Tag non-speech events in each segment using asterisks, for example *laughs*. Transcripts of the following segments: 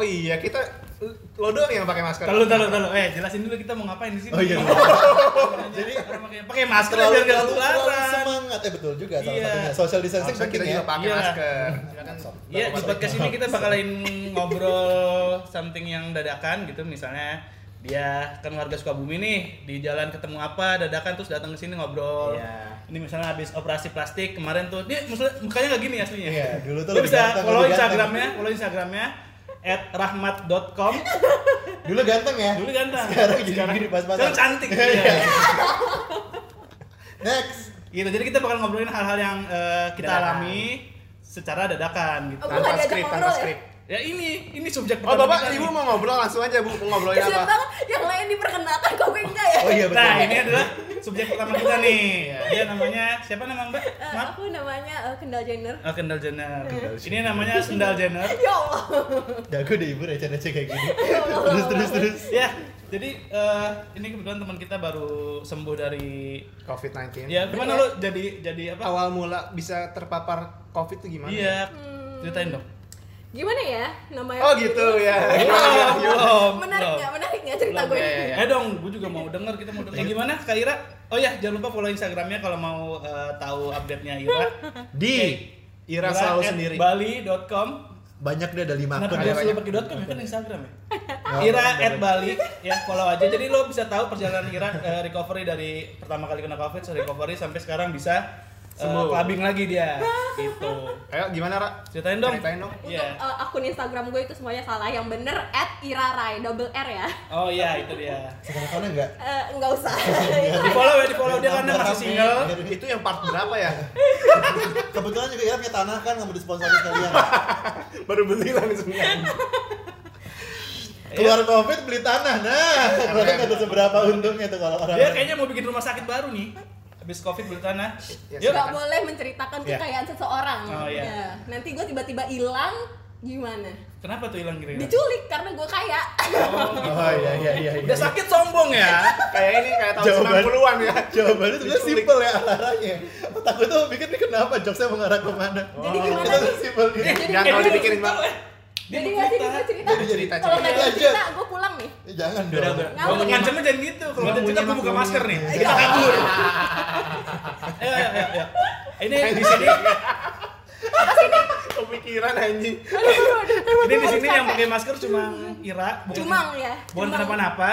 Oh iya, kita lo doang yang pakai masker. Kalau tahu tahu, eh jelasin dulu kita mau ngapain di sini. Oh iya. *laughs* Jadi pakai pakai masker terlalu, biar nggak terlalu, terlalu ketularan. semangat eh betul juga salah Iya. satunya social distancing Harusnya kita juga ya pakai Iya. masker. Ya kan? Iya di podcast ini kita bakalan ngobrol something yang dadakan gitu misalnya dia kan warga Sukabumi nih di jalan ketemu apa dadakan terus datang ke sini ngobrol. Iya. Ini misalnya habis operasi plastik kemarin tuh dia maksudnya mukanya nggak gini aslinya. Iya, dulu tuh lebih bisa follow. Instagramnya, follow Instagramnya at rahmat.com *laughs* dulu ganteng ya? Dulu ganteng. Sekarang jadi gini pas-pasan. sekarang cantik. Iya. *laughs* next. Gitu jadi kita bakal ngobrolin hal-hal yang eh, kita Dadakan. alami secara dadakan gitu. Oh, Tanpa skrip, tanpa ya? Ya ini ini subjek Oh, Bapak, Ibu nih. mau ngobrol langsung aja, Bu. Mau ngobrolin Kasian apa? banget yang lain diperkenalkan kok gue enggak ya? oh iya betul Nah, ini adalah subjek pertama kita nih. Dia namanya siapa nama Mbak? Eh, Maaf. aku namanya eh, Kendall Jenner. Oh, Kendall Jenner. Ini namanya Sendal Jenner. *laughs* Ya Allah. jago deh ibu receh-receh kayak gini *laughs* Ya terus terus terus Ya, jadi eh, ini kebetulan teman kita baru sembuh dari COVID-19. Ya, gimana lu jadi jadi apa? Awal mula bisa terpapar COVID itu gimana? Iya, ceritain dong. Gimana ya namanya? Oh gitu ya. Belum. Menarik nggak? Menarik nggak cerita Belum, gue? ya, ya, ya. Eh dong, gue juga mau denger, kita mau denger. Eh, gimana Kak Ira? Oh ya, jangan lupa follow Instagramnya kalau mau eh, tahu update-nya Ira. *laughs* Di Ira selalu at sendiri. Bali.com banyak dia ada lima akun dia ya selalu pakai .com ya kan Instagram ya? *laughs* Oh, Ira at Bali ya follow aja jadi lo bisa tahu perjalanan Ira eh, recovery dari pertama kali kena covid recovery sampai sekarang bisa eh, Sembuh. clubbing lagi dia gitu *laughs* Ayo gimana, Ra? ceritain dong Ceritain dong. Untuk Iya. eh, akun Instagram gue itu semuanya salah. Yang bener at irarai double R ya. oh iya itu dia sekarang enggak Eh, Nggak usah. *laughs* di follow ya di follow dia kan dia masih single Itu yang part berapa ya? *laughs* kebetulan juga Ira punya tanah kan nggak mau disponsori sekalian Baru beli langsung. keluar covid beli tanah nah nggak ada seberapa untungnya tuh kalau orang dia kayaknya mau bikin rumah sakit baru nih habis covid beli tanah Ya, yuk Nggak boleh menceritakan Ya. kekayaan seseorang. Oh, iya. Ya. Nanti gue tiba-tiba hilang gimana? kenapa tuh hilang kira-kira Diculik karena gue kaya. oh iya iya iya iya udah sakit sombong ya Kayak ini kayak tahun Jawaban. 90-an ya. jawabannya sebenarnya Diculik. simpel ya arahnya otak gue tuh mikir nih kenapa jokesnya mengarah ke mana Jadi gimana kita tuh nih? simpel gitu Jangan kalau dia dipikirin, mau Cerita, Jadi nggak sih cerita. gue cerita? Jadi cerita, Kalau cerita nggak aja. cerita, gue pulang nih. Eh, jangan Udah, dong udah. Ngawur. Ngomong ngancamnya jangan gitu. Kalau Ngomongnya ngancam gue buka masker nih. Kita kabur. *laughs* Ayo, ayo, ayo. Ini di sini, Kepikiran anjing. ini di sini yang pakai masker cuma Ira. bukan- Cumang ya. Bukan kenapa-napa.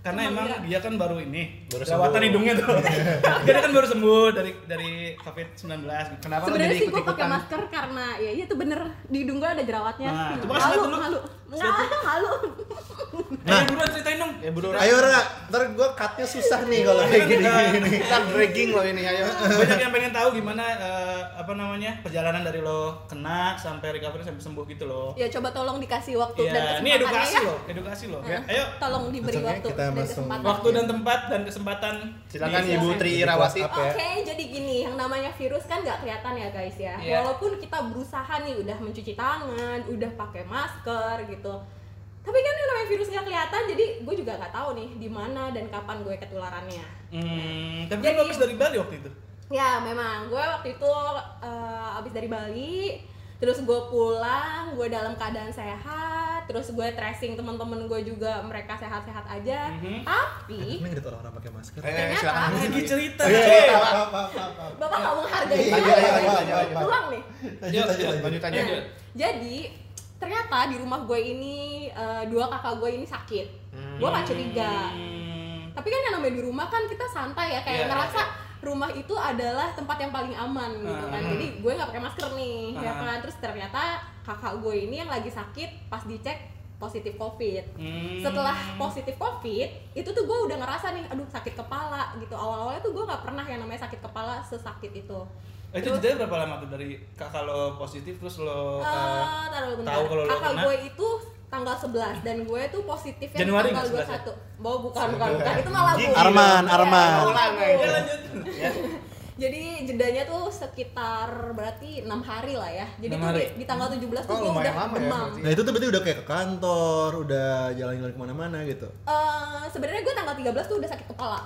Karena emang Ira. dia kan baru ini Baru jerawatan sembuh. hidungnya tuh. *laughs* *laughs* dia kan baru sembuh dari dari COVID-19 gitu. Kenapa lo Sebenarnya jadi sih gue pakai masker karena ya iya tuh bener di hidung gue ada jerawatnya. Nah, coba kasih lihat Malu, dulu. Nggak, malu. Nah, buruan ceritain dong. Ya bodoh. ayo Ra ntar gue cutnya susah nih kalau kayak gini Kita dragging lo ini, ayo. Banyak yang pengen tahu gimana eh, apa namanya perjalanan dari lo kena sampai recovery sampai sembuh gitu loh. Ya coba tolong dikasih waktu dan Iya, kesempatannya ini edukasi ya. loh, edukasi loh. Heeh. Ayo, Tolong diberi Langsung ya, waktu kita dan langsung- kesempatan. waktu dan tempat dan kesempatan. Silakan Di- Ibu Tri Irawati. Ya? Oke, jadi gini, yang namanya virus kan nggak kelihatan ya guys ya. Iya. Walaupun kita berusaha nih udah mencuci tangan, udah pakai masker gitu. Tapi kan yang namanya virus nggak kelihatan, jadi gue juga nggak tahu nih di mana dan kapan gue ketularannya. Hmm, tapi kan lo habis dari Bali waktu itu. Ya memang, gue waktu itu eh, abis dari Bali, terus gue pulang, gue dalam keadaan sehat, terus gue tracing teman-teman gue juga mereka sehat-sehat aja. Mhm. Tapi Emang gitu orang-orang pakai masker Eh, Ternyata- silakan. Lagi cerita. Iya, Cek. iya, maaf, maaf. bapak nggak menghargai Iya, iya, iya, iya, iya, iya. Nah, jadi ternyata di rumah gue ini eh, dua kakak gue ini sakit. Gue gak curiga. Hmm. Tapi kan yang namanya di rumah kan kita santai ya kayak Iya, ngerasa rumah itu adalah tempat yang paling aman gitu kan. Hmm. Jadi gue nggak pakai masker nih, ya Hmm. kan. Terus ternyata kakak gue ini yang lagi sakit pas dicek positif covid. Hmm. Setelah positif covid, itu tuh gue udah ngerasa nih, aduh sakit kepala gitu. Awal-awalnya tuh gue nggak pernah yang namanya sakit kepala sesakit itu. Eh, itu jedanya berapa lama tuh dari kakak lo positif terus lo taruh bentar. tahu kalau lo Kakak kena? gue itu tanggal 11 dan gue tuh positifnya Januari tanggal nggak 11 ya? 21. Bawa bukan bukan bukan itu malah gue. Arman, Arman. Ya lanjut. *laughs* Jadi jedanya tuh sekitar berarti enam hari lah ya. Jadi tuh di, di tanggal 17 tuh Oh, gue udah lama ya demam. berarti. Nah itu tuh berarti udah kayak ke kantor, udah jalan-jalan ke mana-mana gitu. Eh, sebenarnya gue tanggal 13 tuh udah sakit kepala.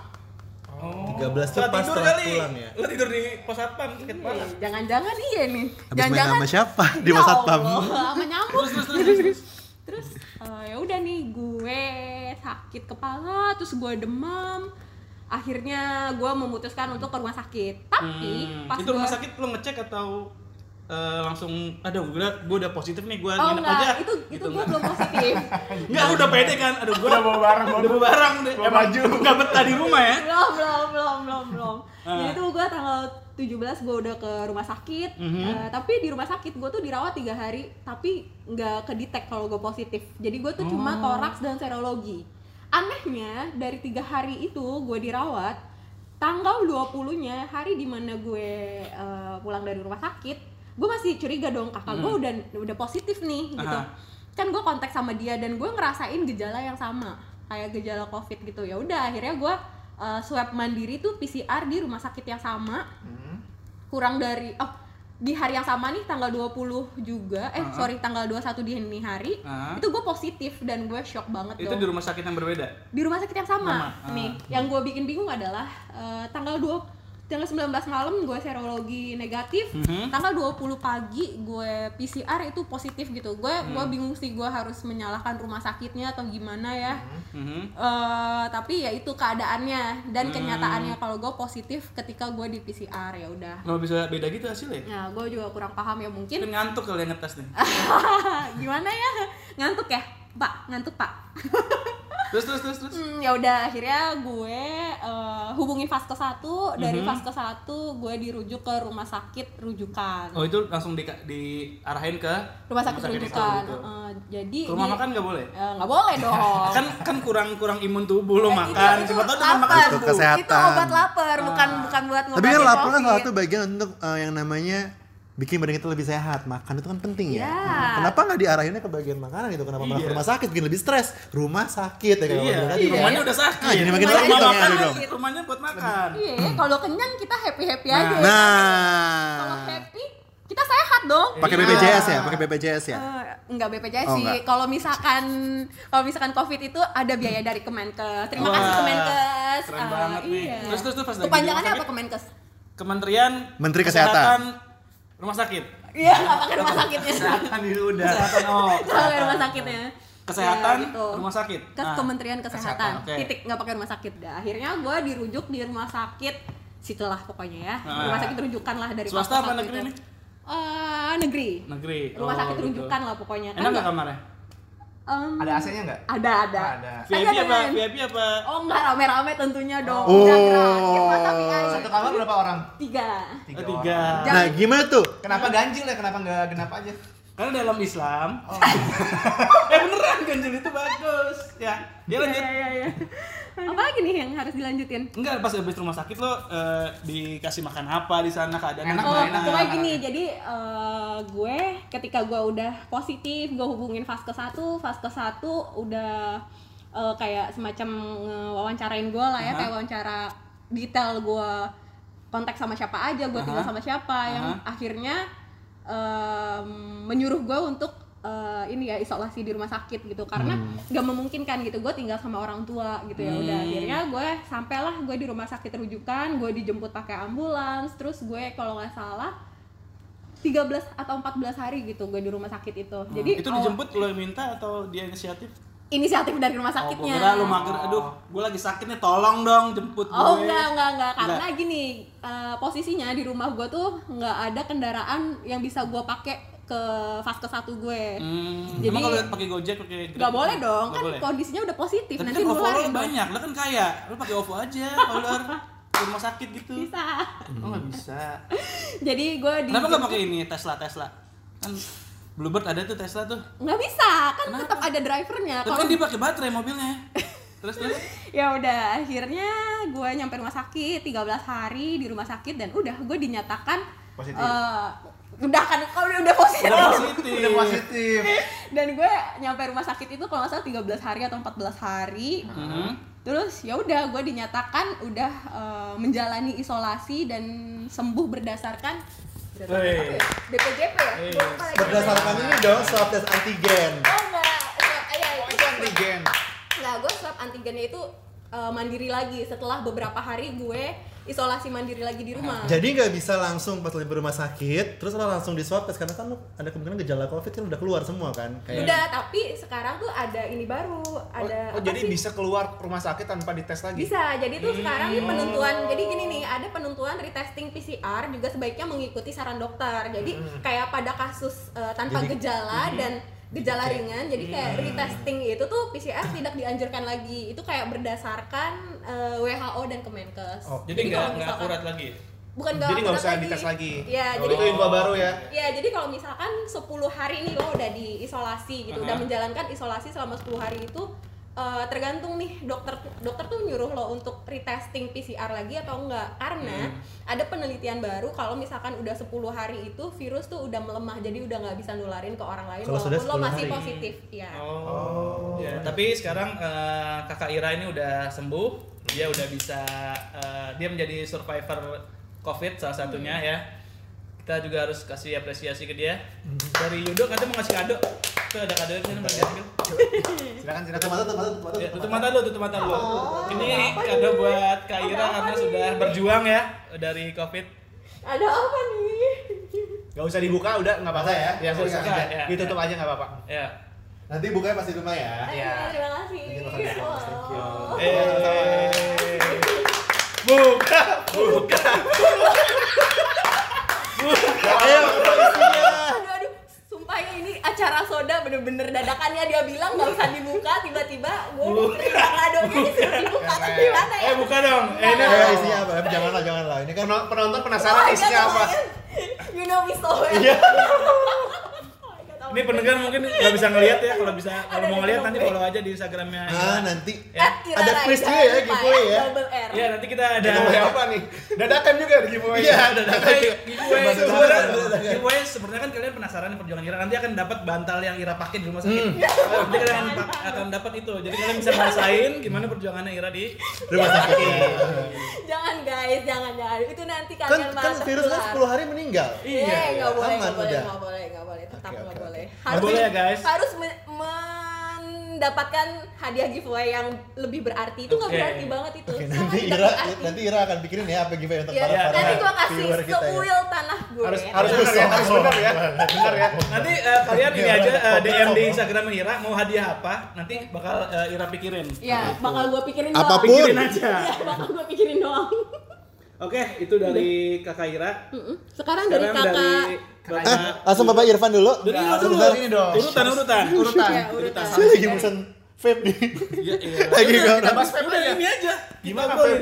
Oh. 13 tuh pas tidur kali. pulang ya? Lo tidur di pos satpam sakit kepala. Ih, Jangan-jangan iya nih. Habis main sama siapa di Ya Satpam? Allah, sama nyamuk. Terus terus terus. terus eh, ya udah nih gue sakit kepala terus gue demam akhirnya gue memutuskan untuk ke rumah sakit tapi Hmm, pas itu rumah gua- sakit lo ngecek atau eh, langsung aduh gue gue udah positif nih gue oh nginep aja itu itu Gitu, gue belum positif *laughs* Enggak, lu udah pede kan? Aduh, gua Udah bawa barang, udah bawa barang deh. Bawa baju. Enggak betah di rumah ya? belum belum belum belum belum Ah. jadi tuh gue tanggal 17 gue udah ke rumah sakit Mhm. Eh, tapi di rumah sakit gue tuh dirawat tiga hari tapi nggak kedetek kalau gue positif jadi gue tuh Oh. cuma toraks dan serologi anehnya dari tiga hari itu gue dirawat tanggal 20 nya hari di mana gue eh, pulang dari rumah sakit gue masih curiga dong kakak gue Mhm. udah udah positif nih gitu Aha. kan gue kontak sama dia dan gue ngerasain gejala yang sama kayak gejala covid gitu ya udah akhirnya gue uh, swab mandiri tuh PCR di rumah sakit yang sama Hmm. kurang dari oh di hari yang sama nih tanggal 20 juga eh Aha. sorry tanggal 21 dini hari Aha. itu gue positif dan gue shock banget Itu dong di rumah sakit yang berbeda. di rumah sakit yang sama, Sama, nih ah. yang gue bikin bingung adalah uh, tanggal 2 tanggal 19 malam gue serologi negatif Mhm. tanggal 20 pagi gue PCR itu positif gitu gue Hmm. gue bingung sih gue harus menyalahkan rumah sakitnya atau gimana ya Mhm. Eh, tapi ya itu keadaannya dan Hmm. kenyataannya kalau gue positif ketika gue di PCR ya udah Nggak bisa beda gitu hasilnya? nah gue juga kurang paham ya mungkin ngantuk kali yang ngetes nih. *laughs* gimana ya ngantuk ya pak ngantuk pak *laughs* Terus terus terus terus. Hmm, ya udah akhirnya gue eh, hubungi Vaskes 1 dari Mhm. Vaskes 1 gue dirujuk ke rumah sakit rujukan. Oh itu langsung di, diarahin ke rumah sakit itu rujukan. gitu. Eh, jadi Ke rumah di- makan nggak boleh? Eh, nggak boleh dong. *laughs* Kan kan kurang kurang imun tubuh lo Eh, makan. itu tahu dengan makan. Itu kesehatan. Itu obat lapar, bukan bukan buat Tapi kan lapar kan salah satu bagian untuk eh, yang namanya bikin badan kita lebih sehat. Makan itu kan penting ya. Ya. Kenapa nggak diarahinnya ke bagian makanan gitu? Kenapa malah ke Iya. rumah sakit bikin lebih stres? Rumah sakit ya kayak Iya, tadi. iya. rumahnya udah sakit. Ah, jadi makin Rumah sakit makan, dong. rumahnya buat makan. Iya, kalau kenyang kita happy happy Nah. aja. Kalau Nah, happy kita sehat dong. pakai Iya. BPJS ya, pakai BPJS ya. Eh, enggak BPJS Oh, sih. Kalau misalkan kalau misalkan Covid itu ada biaya dari Kemenkes. Terima Wah, kasih Kemenkes. keren Eh, banget nih. iya. Terus, terus, terus pas di Kepanjangannya apa Kemenkes? Kementerian Menteri Kesehatan. Rumah Sakit. Iya, nggak pakai rumah sakitnya. Kesehatan itu udah. Kesehatan oh. Pakai rumah sakitnya. Kesehatan, Ya, gitu. rumah sakit. Ke Nah, Kementerian Kesehatan. Kesehatan, oke. Titik nggak pakai rumah sakit. Dah. Akhirnya gue dirujuk di rumah sakit situlah pokoknya ya. Nah. Rumah sakit rujukan lah dari Swasta apa negeri itu. nih? Eh, negeri. Negeri. Rumah Oh, sakit gitu. rujukan lah pokoknya. Enak nggak nggak- kamarnya? Em, Ada AC-nya nggak? Ada, ada. Ada. VIP Ada, apa? VIP apa? Oh enggak rame-rame tentunya dong. Oh. Udah gratis masa VIP. Satu kamar berapa orang? Tiga. Tiga. Oh, tiga. orang. Nah, gimana tuh? Kenapa ganjil ya? Kenapa nggak genap aja? Karena dalam Islam, Oh. *laughs* eh beneran ganjil itu bagus. Ya, dia lanjut. Iya, iya, iya. Apalagi nih yang harus dilanjutin? Enggak, pas habis rumah sakit lo eh, dikasih makan apa di sana keadaan Enak Oh, enak? pokoknya gini, jadi eh, gue ketika gue udah positif, gue hubungin Vaskes 1, Vaskes 1 udah eh, kayak semacam wawancarain gue lah ya, Aha. kayak wawancara detail gue kontak sama siapa aja, gue tinggal Aha. sama siapa, yang Aha. akhirnya em, menyuruh gue untuk eh, ini ya isolasi di rumah sakit gitu karena nggak memungkinkan gitu gue tinggal sama orang tua gitu ya udah Hmm. akhirnya gue sampailah gue di rumah sakit rujukan gue dijemput pakai ambulans terus gue kalau nggak salah 13 atau 14 hari gitu gue di rumah sakit itu jadi Hmm. itu awal- dijemput lo yang minta atau dia inisiatif? inisiatif dari rumah Oh, sakitnya kira lo mager, aduh, gue lagi sakit nih, tolong dong jemput gue. Oh enggak enggak enggak karena Enggak. gini eh, posisinya di rumah gue tuh nggak ada kendaraan yang bisa gue pakai ke vaskes satu gue Hmm, Jadi- emang kalau pakai Gojek pakai Grab? nggak boleh dong Nggak kan boleh. kondisinya udah positif Tapi nanti kan nularin dong. banyak, lo kan kaya, lo pakai OVO aja, order ke rumah sakit gitu. bisa Oh nggak bisa. *laughs* jadi gue di Kenapa nggak pakai ini Tesla Tesla? Kan Bluebird ada tuh Tesla tuh. nggak bisa kan Kenapa? tetap ada drivernya Tapi kalau kan dia pakai baterai mobilnya. Terus terus. *laughs* ya udah akhirnya gue nyampe rumah sakit 13 hari di rumah sakit dan udah gue dinyatakan Positif. eh, udah kan kalau udah, udah positif Udah positif. Udah positif. dan gue nyampe rumah sakit itu kalau nggak salah 13 hari atau 14 hari Mhm. terus ya udah gue dinyatakan udah eh, menjalani isolasi dan sembuh berdasarkan apa ya? BPJP ya lagi. Berdasarkan ini dong swab tes antigen. oh enggak Swab- iya, Oh, itu itu antigen. Nah, gue swab antigennya itu uh, mandiri lagi setelah beberapa hari gue isolasi mandiri lagi di rumah. Jadi nggak bisa langsung pas lagi rumah sakit, terus lo langsung di swab karena kan lo ada kemungkinan gejala covid kan udah keluar semua kan. Kayak Udah, tapi sekarang tuh ada ini baru, ada oh, apa jadi sih? bisa keluar rumah sakit tanpa dites lagi? Bisa, jadi tuh sekarang nih Hmm. penentuan, jadi gini nih, ada penentuan retesting PCR juga sebaiknya mengikuti saran dokter. Jadi Hmm. kayak pada kasus uh, tanpa Jadi- gejala dan gejala ringan, jadi kayak Hmm. retesting itu tuh PCR tidak dianjurkan lagi. Itu kayak berdasarkan uh, WHO dan Kemenkes. Oh, Jadi nggak akurat lagi. Bukan Jadi nggak usah dites lagi. Iya, Oh, jadi itu info baru ya. Ya, jadi kalau misalkan 10 hari nih lo udah diisolasi gitu, udah Aha. menjalankan isolasi selama 10 hari itu eh, tergantung nih dokter dokter tuh nyuruh lo untuk retesting PCR lagi atau enggak. Karena Hmm. ada penelitian baru kalau misalkan udah 10 hari itu virus tuh udah melemah jadi udah nggak bisa nularin ke orang lain Kalau sudah walaupun lo 10 masih hari. positif. Ya. Oh. Ya, tapi sekarang eh, kakak Ira ini udah sembuh, dia udah bisa eh, dia menjadi survivor COVID salah satunya ya. Kita juga harus kasih apresiasi ke dia. Dari Yudo katanya mau ngasih kado. Tuh ada kado di sini Bang Jamil. Silakan Tutup silakan. mata, tutup mata, tutup mata, Ya, tutup mata. lu, tutup mata lu. Ini kado buat Kak Ira karena sudah berjuang ya dari COVID. Ada apa nih? Gak usah dibuka udah nggak apa-apa ya. Ya, Nggak usah, ya, Ditutup ya. aja nggak apa-apa. Ya. Nanti bukanya pasti di rumah ya. Iya. Terima kasih. Thank you. Oh. Eh. Buka, buka. Ayo, apa isinya? aduh aduh sumpah ya ini acara soda bener-bener dadakannya dia bilang nggak usah dibuka tiba-tiba gue terima kadonya disuruh dibuka Keren. gimana ya Eh buka dong. Eh, ini isinya apa? Janganlah, janganlah. Ini kan Pen- Penonton Oh penasaran my God, isinya oh apa? you know me so well *laughs* Ini pendengar mungkin nggak bisa ngelihat ya kalau bisa kalau mau ngelihat nanti follow aja di Instagramnya. ah nanti Ya. Ada quiz juga ya, giveaway ya. double R Ya nanti kita ada Giveaway apa nih? Dadakan juga ada giveaway. Iya, dadakan. Giveaway, Sebenarnya giveaway sebenarnya kan kalian penasaran nih perjuangan Ira. Nanti akan dapat bantal yang Ira pakai di rumah sakit. Nanti kalian akan, dapat itu. Jadi kalian bisa ngerasain gimana perjuangannya Ira di rumah sakit. jangan guys jangan jangan itu nanti Kan kalian kan malah virus kan 10 hari meninggal. Iya, Iya, nggak boleh, nggak boleh, nggak boleh, tetap nggak oke, boleh. oke. Nggak boleh ya, guys. Harus me- mendapatkan hadiah giveaway yang lebih berarti itu nggak Oke. berarti banget itu. Sangat nanti Ira berarti. nanti Ira akan pikirin ya apa giveaway untuk Iya, para para nanti gua kasih kita ya. seuil tanah gue. Harus harus benar ya, harus benar ya. Benar ya. Nanti eh, kalian ini Iya, aja eh, bener. DM di Instagram Ira mau hadiah apa? Nanti bakal eh, Ira pikirin. Ya, bakal gue pikirin Apa pun. doang. Pikirin aja. Iya, bakal gue pikirin doang. Oke, itu dari Kakak Ira. Mm-mm. Sekarang dari Sekarang kakak dari Eh, langsung Bapak Irfan dulu. Dari Nah, dulu. sebentar ini dong. Urutan urutan. Urutan. Ya, urutan. Saya lagi pesan vape nih. Iya, iya. *laughs* Lagi Udah, nggak kita orang. bahas vape Udah ini aja. Gimana vape?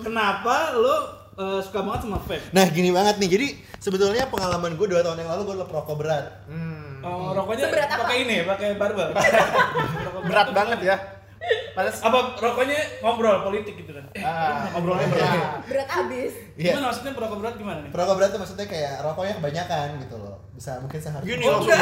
Kenapa lo eh, suka banget sama vape? Nah gini banget nih, jadi sebetulnya pengalaman gue 2 tahun yang lalu gue perokok berat Hmm. Oh, rokoknya pakai ini, pakai barbel. *laughs* Berat banget ya. Padahal Apa rokoknya ngobrol politik gitu kan? Eh, ah, ngobrolnya berat. berat abis. Iya, Gimana maksudnya perokok berat gimana nih? perokok berat tuh maksudnya kayak rokoknya kebanyakan gitu loh Bisa mungkin sehari Gini Oh, langsung.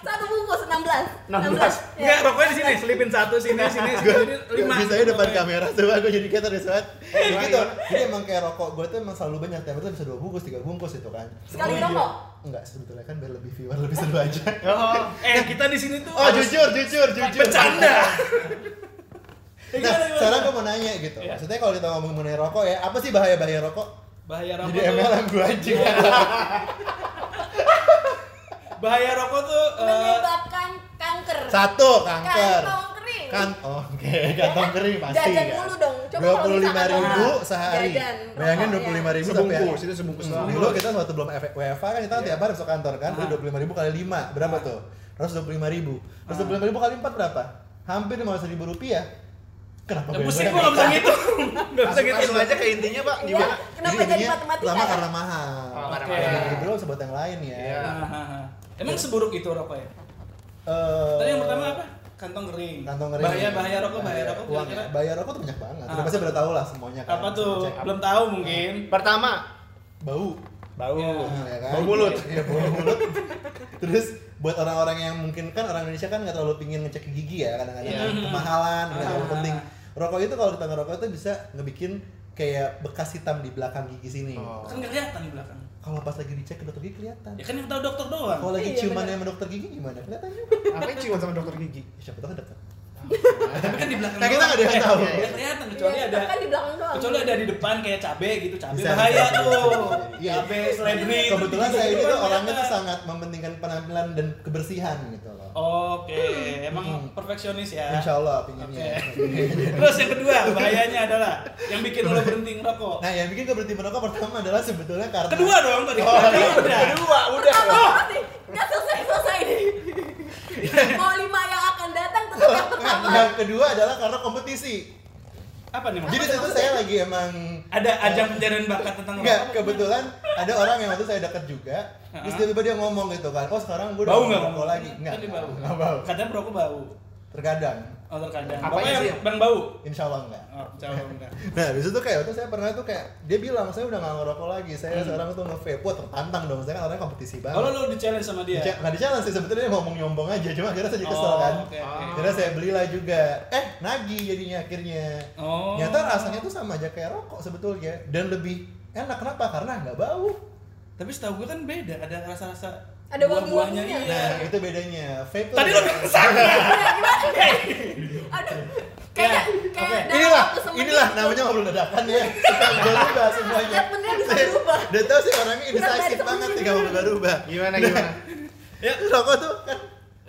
Satu bungkus 16. 16. Enggak, rokoknya di sini, selipin satu sini sini, jadi lima. bisa depan kamera coba gue jadi kayak tadi saat Gimana, gitu jadi emang kayak rokok gue tuh emang selalu banyak tiap hari bisa dua bungkus tiga bungkus itu kan Sekali Oh, iya. rokok. Enggak sebetulnya kan biar lebih viewer lebih seru aja Oh, Eh, kita di sini tuh oh jujur jujur jujur bercanda. *laughs* nah Gimana, gimana? sekarang gue mau nanya gitu Iya. maksudnya kalau kita ngomong mengenai rokok ya apa sih bahaya bahaya rokok bahaya rokok jadi tuh- MLM gue anjing *laughs* bahaya rokok tuh eh, Menyebabkan kanker. satu kanker Kantong kering. kan oh, oke kantong kering *laughs* pasti Jajan kan. mulu dong. Dua puluh lima ribu sehari jajan bayangin rokok, dua puluh lima ya. ribu tapi ya sebungkus, itu sebungkus Hmm, dulu kita waktu belum F- WFA kan kita kan tiap hari masuk kantor kan Ah. dua puluh lima ribu kali lima berapa tuh terus dua puluh lima ribu terus dua puluh lima ribu kali empat berapa hampir lima ribu rupiah kenapa Ya gue pusing gua nggak bisa gitu. Nggak *laughs* bisa gitu. langsung aja ke intinya, Pak. Iya. Gimana? Kenapa Jadi matematika? ya? karena mahal Oh, karena Oke. kedua sebut yang lain ya Iya. Emang seburuk itu rokoknya? Eh, Tadi yang pertama apa? Kantong kering. kantong kering Bahaya bahaya rokok, bahaya rokok. uang kira-kira ya bahaya rokok tuh banyak banget Ah. udah pasti udah tahu lah semuanya kan Apa tuh? Belum tahu mungkin. Pertama, bau bau. Iya. Nah, ya kan? Bau mulut. Iya, bau mulut. Terus buat orang-orang yang mungkin kan orang Indonesia kan nggak terlalu pingin ngecek gigi ya kadang-kadang Iya. kan. kemahalan nggak terlalu penting. Rokok itu kalau kita ngerokok itu bisa ngebikin kayak bekas hitam di belakang gigi sini. Oh. Kan nggak kelihatan di belakang. Kalau pas lagi dicek ke dokter gigi kelihatan. Ya kan yang tahu dokter doang. Kalau lagi Iya, ciuman sama dokter gigi gimana? Kelihatan juga. Apa yang ciuman sama dokter gigi? Ya, Siapa tahu kan dekat. Tapi kan di belakang. Nah, kita doang. nggak ada yang Eh, tahu. nggak kelihatan kecuali Iya, ada kan di belakang doang. kecuali ada di depan kayak cabe gitu cabe Bisa, bahaya tuh Iya. cabe seledri Kebetulan gitu, saya ini tuh orangnya tuh sangat mementingkan penampilan dan kebersihan gitu oke emang Hmm. perfeksionis ya Insya Allah pinginnya. *laughs* terus yang kedua bahayanya adalah yang bikin lo berhenti ngerokok Nah, yang bikin gue berhenti merokok pertama adalah sebetulnya karena kedua dong tadi Oh, Tadi iya. udah Kedua, udah. Pasti nggak selesai selesai nih. *laughs* Mau lima yang akan datang tetap yang Nah, pertama. yang kedua adalah karena kompetisi. Apa nih Jadi itu saya lagi emang ada ajang pencarian bakat tentang Enggak, kebetulan ada orang yang waktu saya dekat juga Terus tiba-tiba dia ngomong gitu kan, oh sekarang gue udah bau nggak merokok lagi. Enggak, Kan bau. enggak bau. Kadang rokok bau. Terkadang, oh terkadang yang sih? bang bau insya Allah enggak oh jauh *laughs* enggak Nah, habis itu kayak waktu saya pernah tuh kayak dia bilang saya udah nggak ngerokok lagi, saya Hmm. sekarang tuh nge-vape. Wah tertantang dong, saya kan orangnya kompetisi banget. kalau lo di challenge sama dia Di- nggak di challenge sih sebetulnya dia ngomong nyombong aja, cuma akhirnya saya jadi kesel oh kan. oke Akhirnya saya belilah juga. Eh, nagih jadinya akhirnya. oh Ternyata rasanya tuh sama aja kayak rokok sebetulnya dan lebih enak kenapa? Karena nggak bau. tapi setahu gue kan beda ada rasa-rasa Ada buah-buahnya, iya Nah, itu bedanya. Vape tadi lo bilang sama Aduh. Kayak kayak dalam inilah, inilah namanya ngobrol dadakan ya. *laughs* Suka berubah semuanya. Statementnya bisa Saya- berubah. Udah tau sih orangnya Berat dari indecisive banget semenit. tinggal berubah-ubah. Gimana gimana? *laughs* ya Rokok tuh kan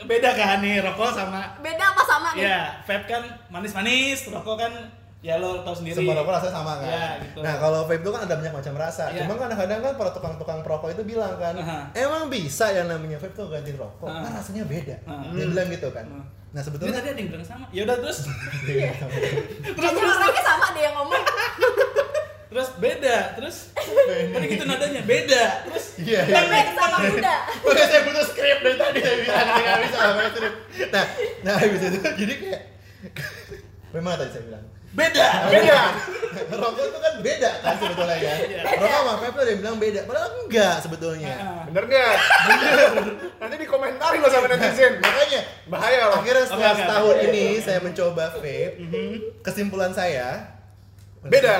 beda kan nih rokok sama Beda apa sama nih? ya vape kan manis-manis rokok kan ya lo tau sendiri semua rokok rasanya sama kan. Iya, gitu. Nah kalau vape itu kan ada banyak macam rasa. Iya. Cuma kadang-kadang kan para tukang-tukang perokok itu bilang kan, Aha. emang bisa yang namanya vape tuh gantiin rokok. Aha. Kan rasanya beda. Aha. Dia bilang gitu kan. Aha. Nah sebetulnya tadi ada yang bilang sama ya udah terus *laughs* *laughs* Iya. terus terus orangnya sama deh yang ngomong. *laughs* terus beda terus tadi gitu nadanya beda terus Iya, iya. Bebek sama kuda. Makanya saya butuh skrip dari tadi saya bilang nggak bisa pakai skrip. Nah, nah habis itu jadi kayak Memang tadi saya bilang beda Beda. *laughs* rokok itu kan beda kan sebetulnya ya. Iya. Rokok sama vape tuh ada yang bilang beda, padahal enggak sebetulnya. Bener nggak? *laughs* Bener. Nanti dikomentarin lo sama netizen. Makanya Bahaya loh. akhirnya setelah oke. setahun ini saya mencoba vape. Kesimpulan saya Beda.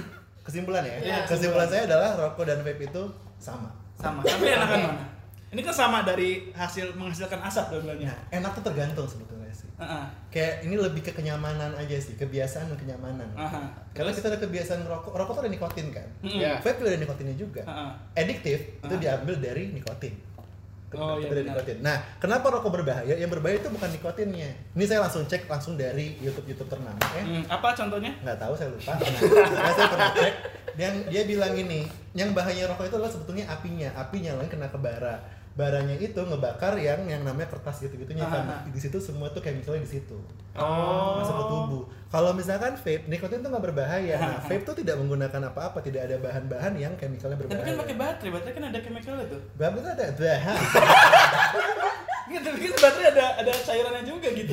*laughs* Kesimpulan ya. Iya, kesimpulan saya adalah rokok dan vape itu sama. sama tapi enakan mana ini kan sama dari hasil menghasilkan asap dua-duanya Nah, enak tuh tergantung sebetulnya Heeh. Kayak ini lebih ke kenyamanan aja sih, kebiasaan dan kenyamanan. Aha. Kalau kita ada kebiasaan rokok, rokok tuh ada nikotin kan. Mm-mm. Iya. Vape juga ada nikotinnya juga. Heeh. Addictive itu diambil dari nikotin. Oh, iya dari benar. nikotin. Nah, kenapa rokok berbahaya? Yang berbahaya itu bukan nikotinnya. Ini saya langsung cek langsung dari YouTube YouTube ternama ya. Hmm, apa contohnya Nggak tahu saya lupa. Nah, karena saya pernah cek dan dia bilang ini, yang bahaya rokok itu adalah sebetulnya apinya. Apinya lain kena ke bara. Baranya itu ngebakar yang yang namanya kertas gitu-gitunya kan. ah. Di situ semua tuh chemicalnya di situ. Oh. masuk ke tubuh. Kalau misalkan vape, nikotin tuh nggak berbahaya. Nah, *laughs* vape tuh tidak menggunakan apa-apa, tidak ada bahan-bahan yang chemicalnya tapi berbahaya. kan pakai baterai baterai kan ada chemical itu Bahan itu ada bahan. *laughs* gitu gitu baterai ada ada cairannya juga gitu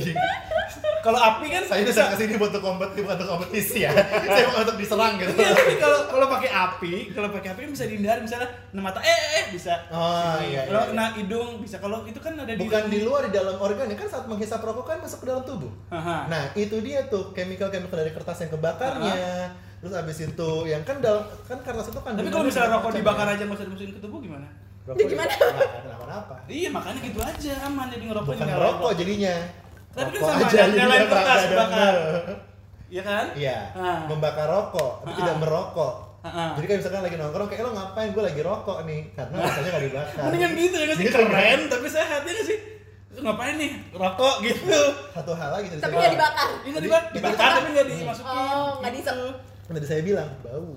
kalau api kan Saya bisa datang ke sini untuk kompetisi, bukan untuk kompetisi ya. *laughs* Saya bukan untuk diserang gitu. Iya, tapi kalau kalau pakai api, kalau pakai api kan bisa dihindari misalnya kena mata eh eh, eh bisa. Oh, iya, Kalau iya, kena hidung bisa. Kalau itu kan ada di Bukan di luar, di dalam organ ya kan saat menghisap rokok kan masuk ke dalam tubuh. Aha. Nah, itu dia tuh chemical-chemical dari kertas yang kebakarnya. Terus abis itu yang kan dalam kan kertas itu kan Tapi kalau misalnya rokok dibakar aja nggak usah dimasukin ke tubuh gimana? Rokok Ya gimana? Nggak akan kenapa-napa. Iya makanya gitu aja aman jadi ngerokok Bukan nyalain rokok jadinya. Tapi kan Rokok sama aja nyalain kertas bakar. Iya kan? Iya, Ah. membakar rokok, tapi Ah. tidak merokok. Ah. Jadi kayak misalkan lagi nongkrong, kayak lo ngapain? Gue lagi rokok nih, karena rasanya nggak dibakar. Mendingan gitu ya sih Gitu, keren tapi sehat ya sih? Ngapain nih rokok gitu? Satu hal lagi tadi Tapi nggak dibakar. Ini nggak dibakar, dibakar tapi nggak dimasukin. Oh, nggak. Kan Tadi saya bilang bau.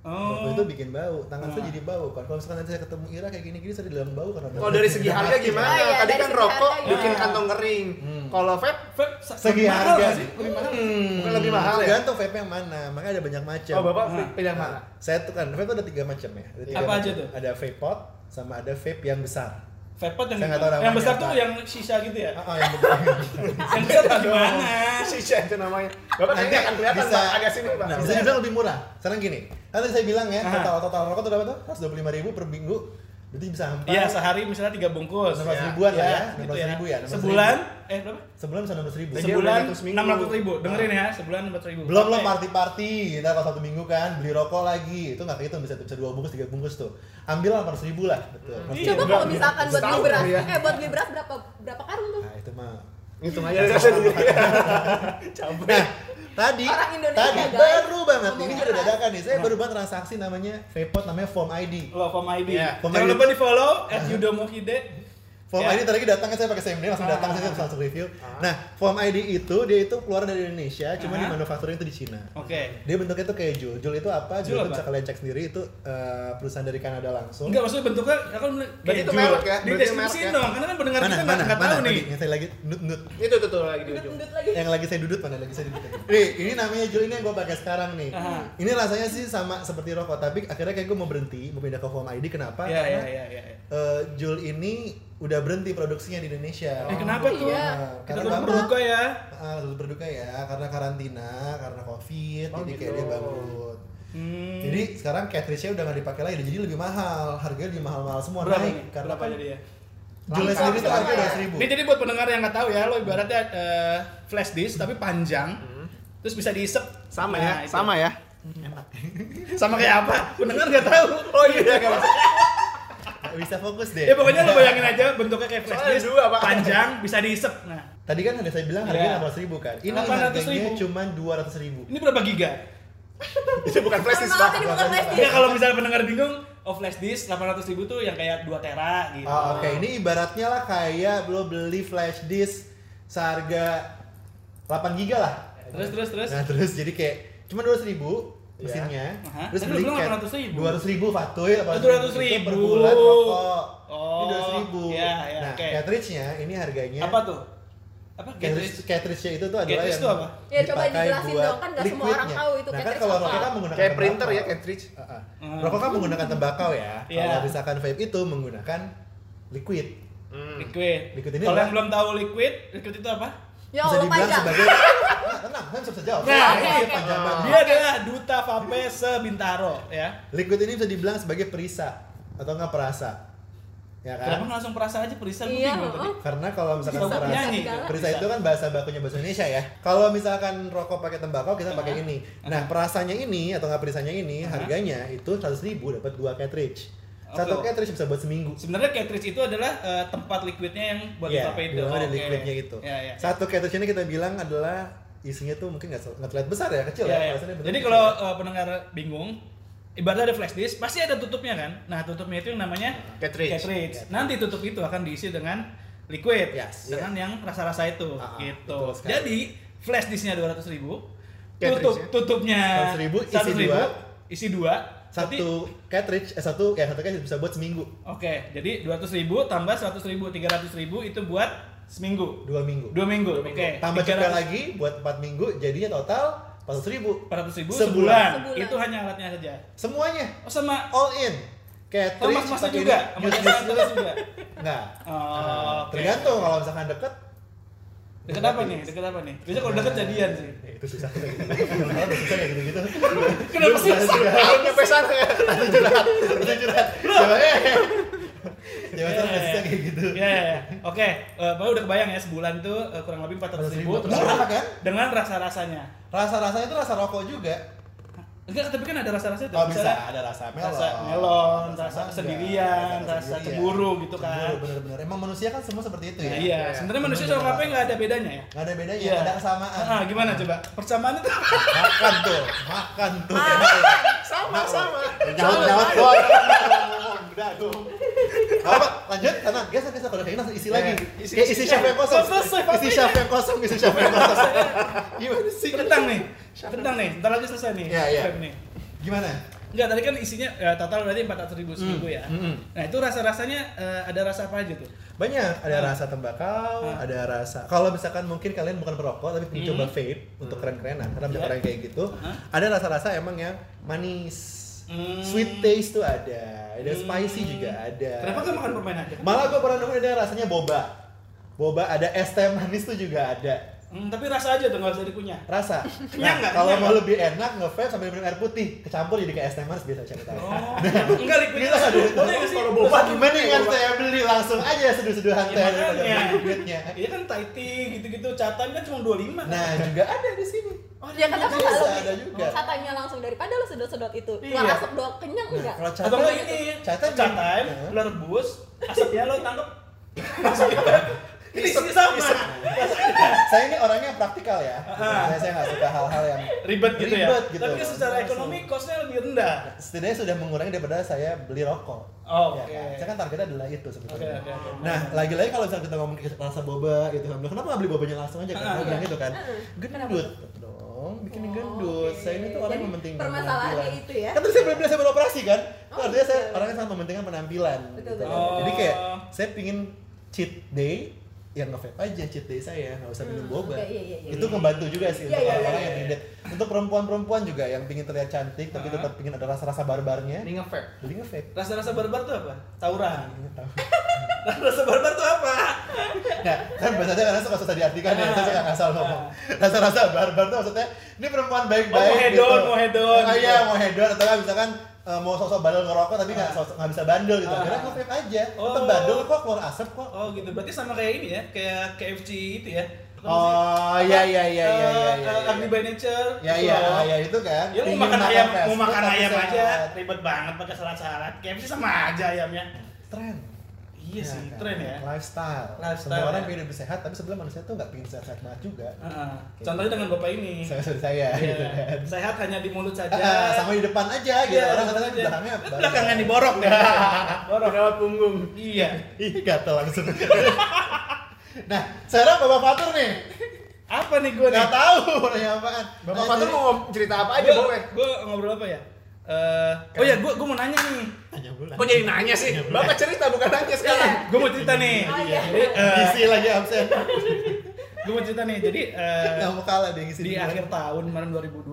Oh. Rokok itu bikin bau, tangan saya Ah. jadi bau kan. Kalau misalkan nanti saya ketemu Ira kayak gini-gini saya bilang bau karena Kalau dari segi harga gimana? Oh, iya, Tadi dari kan segi rokok bikin kantong kering. Hmm. Kalau vape Vape Segi harga sih. Lebih mahal. Hmm. Bukan lebih mahal ya? Tergantung vape yang mana, makanya ada banyak macam. Oh, Bapak Ah. pilih yang mana? Saya tuh kan vape tuh ada tiga macam ya. Ada tiga Apa macam. aja tuh? Ada vape pot sama ada vape yang besar. Vape pot yang tahu yang besar apa. tuh yang sisa gitu ya? Ah, ah, yang besar. *laughs* yang besar tuh gimana? *laughs* Sisa itu namanya. Bapak Nanti nanti akan kelihatan bisa- Pak, agak sini Pak. Nah, bisa dibilang lebih murah. Sekarang gini, kan tadi saya bilang ya, total total rokok tuh berapa tuh? 125 ribu per minggu. Berarti bisa hampir Iya sehari misalnya tiga bungkus. 16 Ya. ribuan lah ya, gitu 16 ribu ya, 16 Sebulan, eh berapa? sebulan bisa 16 ribu. Iya, Sebulan 600 seminggu. enam ratus ribu. Dengerin ya, sebulan enam ratus ribu. Belum lo Oke. party-party, kita kalau satu minggu kan beli rokok lagi, itu nggak kehitung bisa bisa dua bungkus, tiga bungkus tuh. Ambil 800 ribu lah, betul. Iya, Coba kalau misalkan buat beli beras, ya. eh buat beli beras berapa berapa karung tuh? Nah itu mah Ngitung aja sendiri. *laughs* Capek. *laughs* Nah, tadi Orang Indonesia, tadi guys. baru banget ini keras. dadakan nih. Saya baru banget transaksi namanya Vapot namanya Form ID. Lo form ID. Iya. Form Jangan ID. lupa di follow at Yudomohide. Form Ya. ID tadi datang kan saya pakai SMD langsung Ah. datang saya langsung review. Nah, Form ID itu dia itu keluar dari Indonesia, cuma di Ah. manufacturing itu di Cina. Oke. Dia bentuknya tuh kayak Jul. Jul itu apa? Jul Jul, itu apa? bisa kalian cek sendiri itu eh, perusahaan dari Kanada langsung. Enggak maksudnya bentuknya ya kan Berarti itu merek ya? Di deskripsi ya? dong, karena kan pendengar mana kita mana nggak nggak mana tahu nih. yang saya lagi nut nut Itu tuh tuh lagi di ujung. Yang lagi saya dudut mana lagi saya dudut nih ini namanya Jul ini yang gue pakai sekarang nih Aha. ini rasanya sih sama seperti rokok tapi akhirnya kayak gue mau berhenti mau pindah ke Form ID kenapa Iya iya karena iya iya. eh, Jul ini udah berhenti produksinya di Indonesia Eh kenapa tuh? Iya. Nah, Kita karena turut berduka ya. Ah, turut berduka ya karena karantina karena covid Oh, jadi kayak gitu. dia bangkrut Hmm. jadi sekarang cartridge-nya udah nggak dipakai lagi jadi lebih mahal harganya lebih mahal-mahal semua berapa naik karena Berapa kan jadi ya? Langka sendiri tuh harganya ya. dua seribu Ini jadi buat pendengar yang nggak tahu ya, lo ibaratnya eh, flash disk tapi panjang, terus bisa diisep. Sama Nah, ya, itu. sama ya. Sama kayak apa? Pendengar nggak tahu. Oh iya, enggak masalah. Bisa fokus deh Ya pokoknya lo bayangin aja bentuknya kayak flash disk, dua, panjang, bisa diisep. Nah, Tadi kan ada saya bilang harganya 800 ribu kan. Ini 800.000. harganya cuma 200 ribu. ini berapa giga? Itu bukan flash disk, Pak. Ya kalau misalnya pendengar bingung, oh flash disk 800 ribu tuh yang kayak 2 tera gitu. Oh, Oke, ini ibaratnya lah kayak lo beli flash disk seharga 8 giga lah. Terus terus terus. Nah terus jadi kayak cuma 200 ribu. Mesinnya. Aha. Terus beli kayak 800.000. 200 ribu fatuy, Oh, 200.000. itu per bulan rokok. Oh, ini 200 ribu. iya, iya, nah, oke. cartridge-nya ini harganya Apa tuh? Apa Cartridge, cartridge? cartridge-nya itu tuh adalah Cartridge yang itu apa? Ya, coba dijelasin buat dong, kan nggak semua orang tahu itu Nah kan cartridge kalau apa. rokok kan menggunakan Kayak printer ya, tembakau. cartridge. Uh-uh. Hmm. Rokok kan menggunakan tembakau ya. Iya. Kalau misalkan vape itu menggunakan liquid. Hmm. Liquid. Liquid ini Kalau yang belum tahu liquid, liquid itu apa? Ya Bisa Allah dibilang panjang. sebagai *laughs* Nah, tenang, kan bisa jawab. Nah, Nah, ini oke. panjang banget. Dia adalah duta vape sebintaro ya. Liquid ini bisa dibilang sebagai perisa atau enggak perasa. Ya Kenapa kan? nggak langsung perasa aja perisa Iya, bingung tadi. Karena kalau misalkan Bisa perasa, nyanyi. Perisa itu kan bahasa bakunya bahasa Indonesia ya. Kalau misalkan rokok pakai tembakau kita pakai ini. Nah, perasanya ini atau nggak perisanya ini harganya itu 100 ribu dapat dua cartridge. Satu Oke. cartridge bisa buat seminggu. Sebenarnya cartridge itu adalah eh, tempat liquidnya yang buat Iya, vape itu. dalamnya ada Oke. liquidnya itu. Iya, iya. Satu cartridge ini kita bilang adalah isinya tuh mungkin nggak nggak terlihat besar ya, kecil Iya, ya. iya. Rasanya bener Jadi kalau eh, pendengar bingung, ibaratnya ada flash disk, pasti ada tutupnya kan. Nah, tutupnya itu yang namanya Cartridge. Nanti tutup itu akan diisi dengan liquid Yes. dengan yang rasa-rasa itu Ah, ah, gitu. betul sekali. Jadi flash disknya 200 ribu, tutup tutupnya 100.000, isi 100.000, dua. isi dua. Satu cartridge eh satu ya satu cartridge bisa buat seminggu, Oke, jadi 200 ribu tambah 100 ribu, 300 ribu itu buat seminggu. dua minggu. Dua minggu, oke. Tambah cukai 300 lagi buat empat minggu, jadinya total 400 ribu. 400 ribu Sebulan. sebulan. Sebulan. Itu hanya alatnya saja. Semuanya Oh sama all in. Cartridge mas-masnya pakai juga, use- juga. Enggak. Oh, Nah, oke. Tergantung kalau misalkan deket. Deket apa nih? Deket apa nih? Biasanya kalau deket jadian sih. Eh, itu susah kayak gitu. Kalau udah susah kayak gitu-gitu. Kenapa sih? Belum nyampe sana ya. Curhat, curhat. Coba eh. *laughs* Jangan iya, susah iya. kayak gitu. Iya, iya, iya. Oke, eh, Bapak udah kebayang ya sebulan tuh eh, kurang lebih 400 ribu. Terus apa kan? Dengan rasa-rasanya. Rasa-rasanya itu rasa rokok juga. Enggak, tapi kan ada rasa-rasa itu. Oh bisa, Misalnya ada rasa melon. rasa melon, rasa mangga, kesendirian, rasa cemburu gitu kan. Cemburu, bener-bener. Emang manusia kan semua seperti itu ya. Nah, iya, sebenarnya manusia sama vape nggak ada bedanya ya. Nggak ada bedanya, Iya. ada kesamaan. Ah, gimana coba? Persamaan itu Makan tuh, makan tuh. Sama, sama. Nyaut-nyaut doang. Udah dong. Apa? Lanjut, sana. Geser, geser. Kalau kayak gini langsung isi lagi. isi- Kayak isi isi- chef yang kosong. Belum selesai, Isi vape-nya. chef yang kosong, isi chef yang kosong. Gimana tentang nih. Tentang nih, ntar lagi selesai nih. Iya, iya. nih. Gimana? Enggak, tadi kan isinya ya, total berarti 400 ribu seminggu Hmm, ya. hmm, hmm. Nah itu rasa-rasanya eh, ada rasa apa aja tuh? Banyak, ada Ah. rasa tembakau, Ah. ada rasa. Kalau misalkan mungkin kalian bukan perokok tapi pengen Hmm. coba vape untuk keren-kerenan, karena banyak Iya. orang kayak gitu. Ah. Ada rasa-rasa emang yang manis, Hmm. sweet taste tuh ada, ada Hmm. spicy juga ada. Kenapa nggak makan permen aja? Malah gue pernah nemu ada rasanya boba. Boba ada es teh manis tuh juga ada. Hmm, tapi rasa aja tuh nggak usah dikunyah. Rasa. *laughs* Kenyang Nah, nggak? kalau mau lebih enak nge-vape sambil minum air putih, kecampur jadi kayak es teh manis biasa cari tahu. Oh, *laughs* enggak liquid Gila, aduh. Boleh nggak sih? Kalau boba Mendingan saya beli langsung aja seduh-seduhan Ya, teh daripada makanya. beli liquidnya. Iya kan Thai tea gitu-gitu catan kan cuma 25 kan? Nah, juga ada di sini. Oh, Ya kenapa nggak ada juga. catanya langsung daripada lo sedot-sedot itu. Iya. Keluar asap doang kenyang Nah, enggak? kalau enggak ini, catai, Heeh. lo rebus, asapnya lo tangkep. *laughs* Asapnya Ini sama. saya ini orangnya praktikal ya. Saya saya nggak suka hal-hal yang Ribet gitu ya. Ribet gitu. Tapi kan secara ekonomi costnya lebih rendah. setidaknya sudah mengurangi daripada saya beli rokok. Oh, Ya oke. kan? Saya kan targetnya adalah itu sebetulnya. Oke, oke, oke. Nah, lagi-lagi kalau misalnya kita ngomong rasa boba gitu, kan, kenapa nggak beli bobanya langsung aja kan? Dia bilang gitu kan. Gendut dong, bikin Oh, gendut. oke. Saya ini tuh orang Jadi, yang mementingkan permasalahannya penampilan. itu ya? Kan tadi saya belum bilang saya beroperasi kan? Itu Oh, artinya saya orangnya sangat mementingkan penampilan. Betul, gitu. betul. Jadi kayak Oh. saya pingin cheat day yang nge-vape aja cheat day saya nggak usah minum Hmm, boba oke, iya, iya, iya. itu ngebantu juga sih Iya, untuk iya, orang-orang iya, yang iya. pingin untuk perempuan-perempuan juga yang pingin terlihat cantik tapi Ah. tetap pingin ada rasa-rasa barbarnya Ini nge-vape. beli nge-vape Rasa-rasa barbar tuh apa? Tauran. *laughs* Rasa barbar tuh apa? Nah, kan biasanya karena suka susah diartikan ya, Ah. saya suka ngasal ngomong. Rasa-rasa barbar tuh maksudnya ini perempuan baik-baik Oh, mau hedon, gitu. mau hedon, Oh, gitu. iya, mau hedon atau misalkan eh, mau sosok bandel ngerokok tapi nggak Ah. nggak bisa bandel gitu. Ah. Akhirnya nge-vape aja. Tetap Oh. bandel kok keluar asap kok. Oh gitu. Berarti sama kayak ini ya, kayak KFC itu ya. Oh, iya iya iya iya iya Eh, iya. eh, Agni by Nature. Ya gitu iya, loh. ya itu kan. Ya mau makan ayam, mau makan ayam aja ribet banget pakai syarat-syarat. KFC sama aja ayamnya. Tren. Iya sih, kan? tren ya. Lifestyle. Lifestyle, Semua orang ya. pengen lebih sehat, tapi sebenarnya manusia tuh nggak pengen sehat-sehat banget juga. Heeh. Contohnya dengan bapak ini. Saya sorry saya Iya. gitu kan. Sehat hanya di mulut saja. Ah, sama di depan aja gitu. Iya, orang aja. belakangnya Eh, Belakangan diborok deh. borok lewat *laughs* punggung. Iya. *laughs* Ih, gatel langsung. *laughs* nah, sekarang Bapak Fatur nih. Apa nih gue nih? Nggak tahu nanya apaan. Bapak Fatur mau cerita apa aja, boleh? gue ngobrol apa ya? Eh, oh ya, gue gue mau nanya nih. Nanya bulan. Kok jadi nanya sih? Bapak cerita bukan nanya sekarang. Gue mau cerita nih. Oh, iya. Jadi, Ngisi lagi absen. *laughs* gue mau cerita nih. Jadi eh, Nggak mau kalah ngisi di duluan. akhir tahun kemarin 2020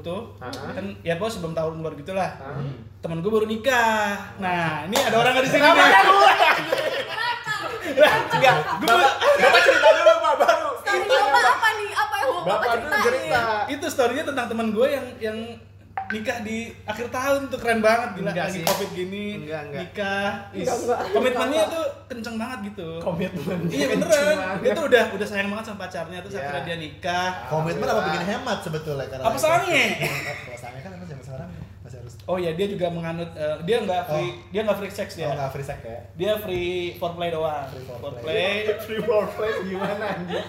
tuh Ah. kan ya pokoknya sebelum tahun baru gitulah Ah. temen gue baru nikah nah ini ada orang nggak di sini Kenapa ada gue? Enggak, Bapak, Bapak cerita dulu Pak baru. Story bapak Pak. apa nih? Apa yang mau Bapak bapak dulu ceritain? cerita. itu storynya tentang teman gue yang yang nikah di akhir tahun tuh keren banget gila Enggak lagi sih. covid gini Enggak, enggak. nikah is- Enggak, enggak. komitmennya tuh kenceng banget gitu Komitmen. iya beneran dia tuh udah udah sayang banget sama pacarnya terus Iya. akhirnya dia nikah Komitmen apa bikin hemat sebetulnya karena Apa salahnya? *laughs* Kalau salahnya kan emang zaman sekarang masih harus oh ya dia juga menganut eh, dia nggak free Oh. dia nggak free sex oh, dia nggak free sex ya. dia free foreplay doang Free foreplay. foreplay *laughs* Free foreplay gimana anjing?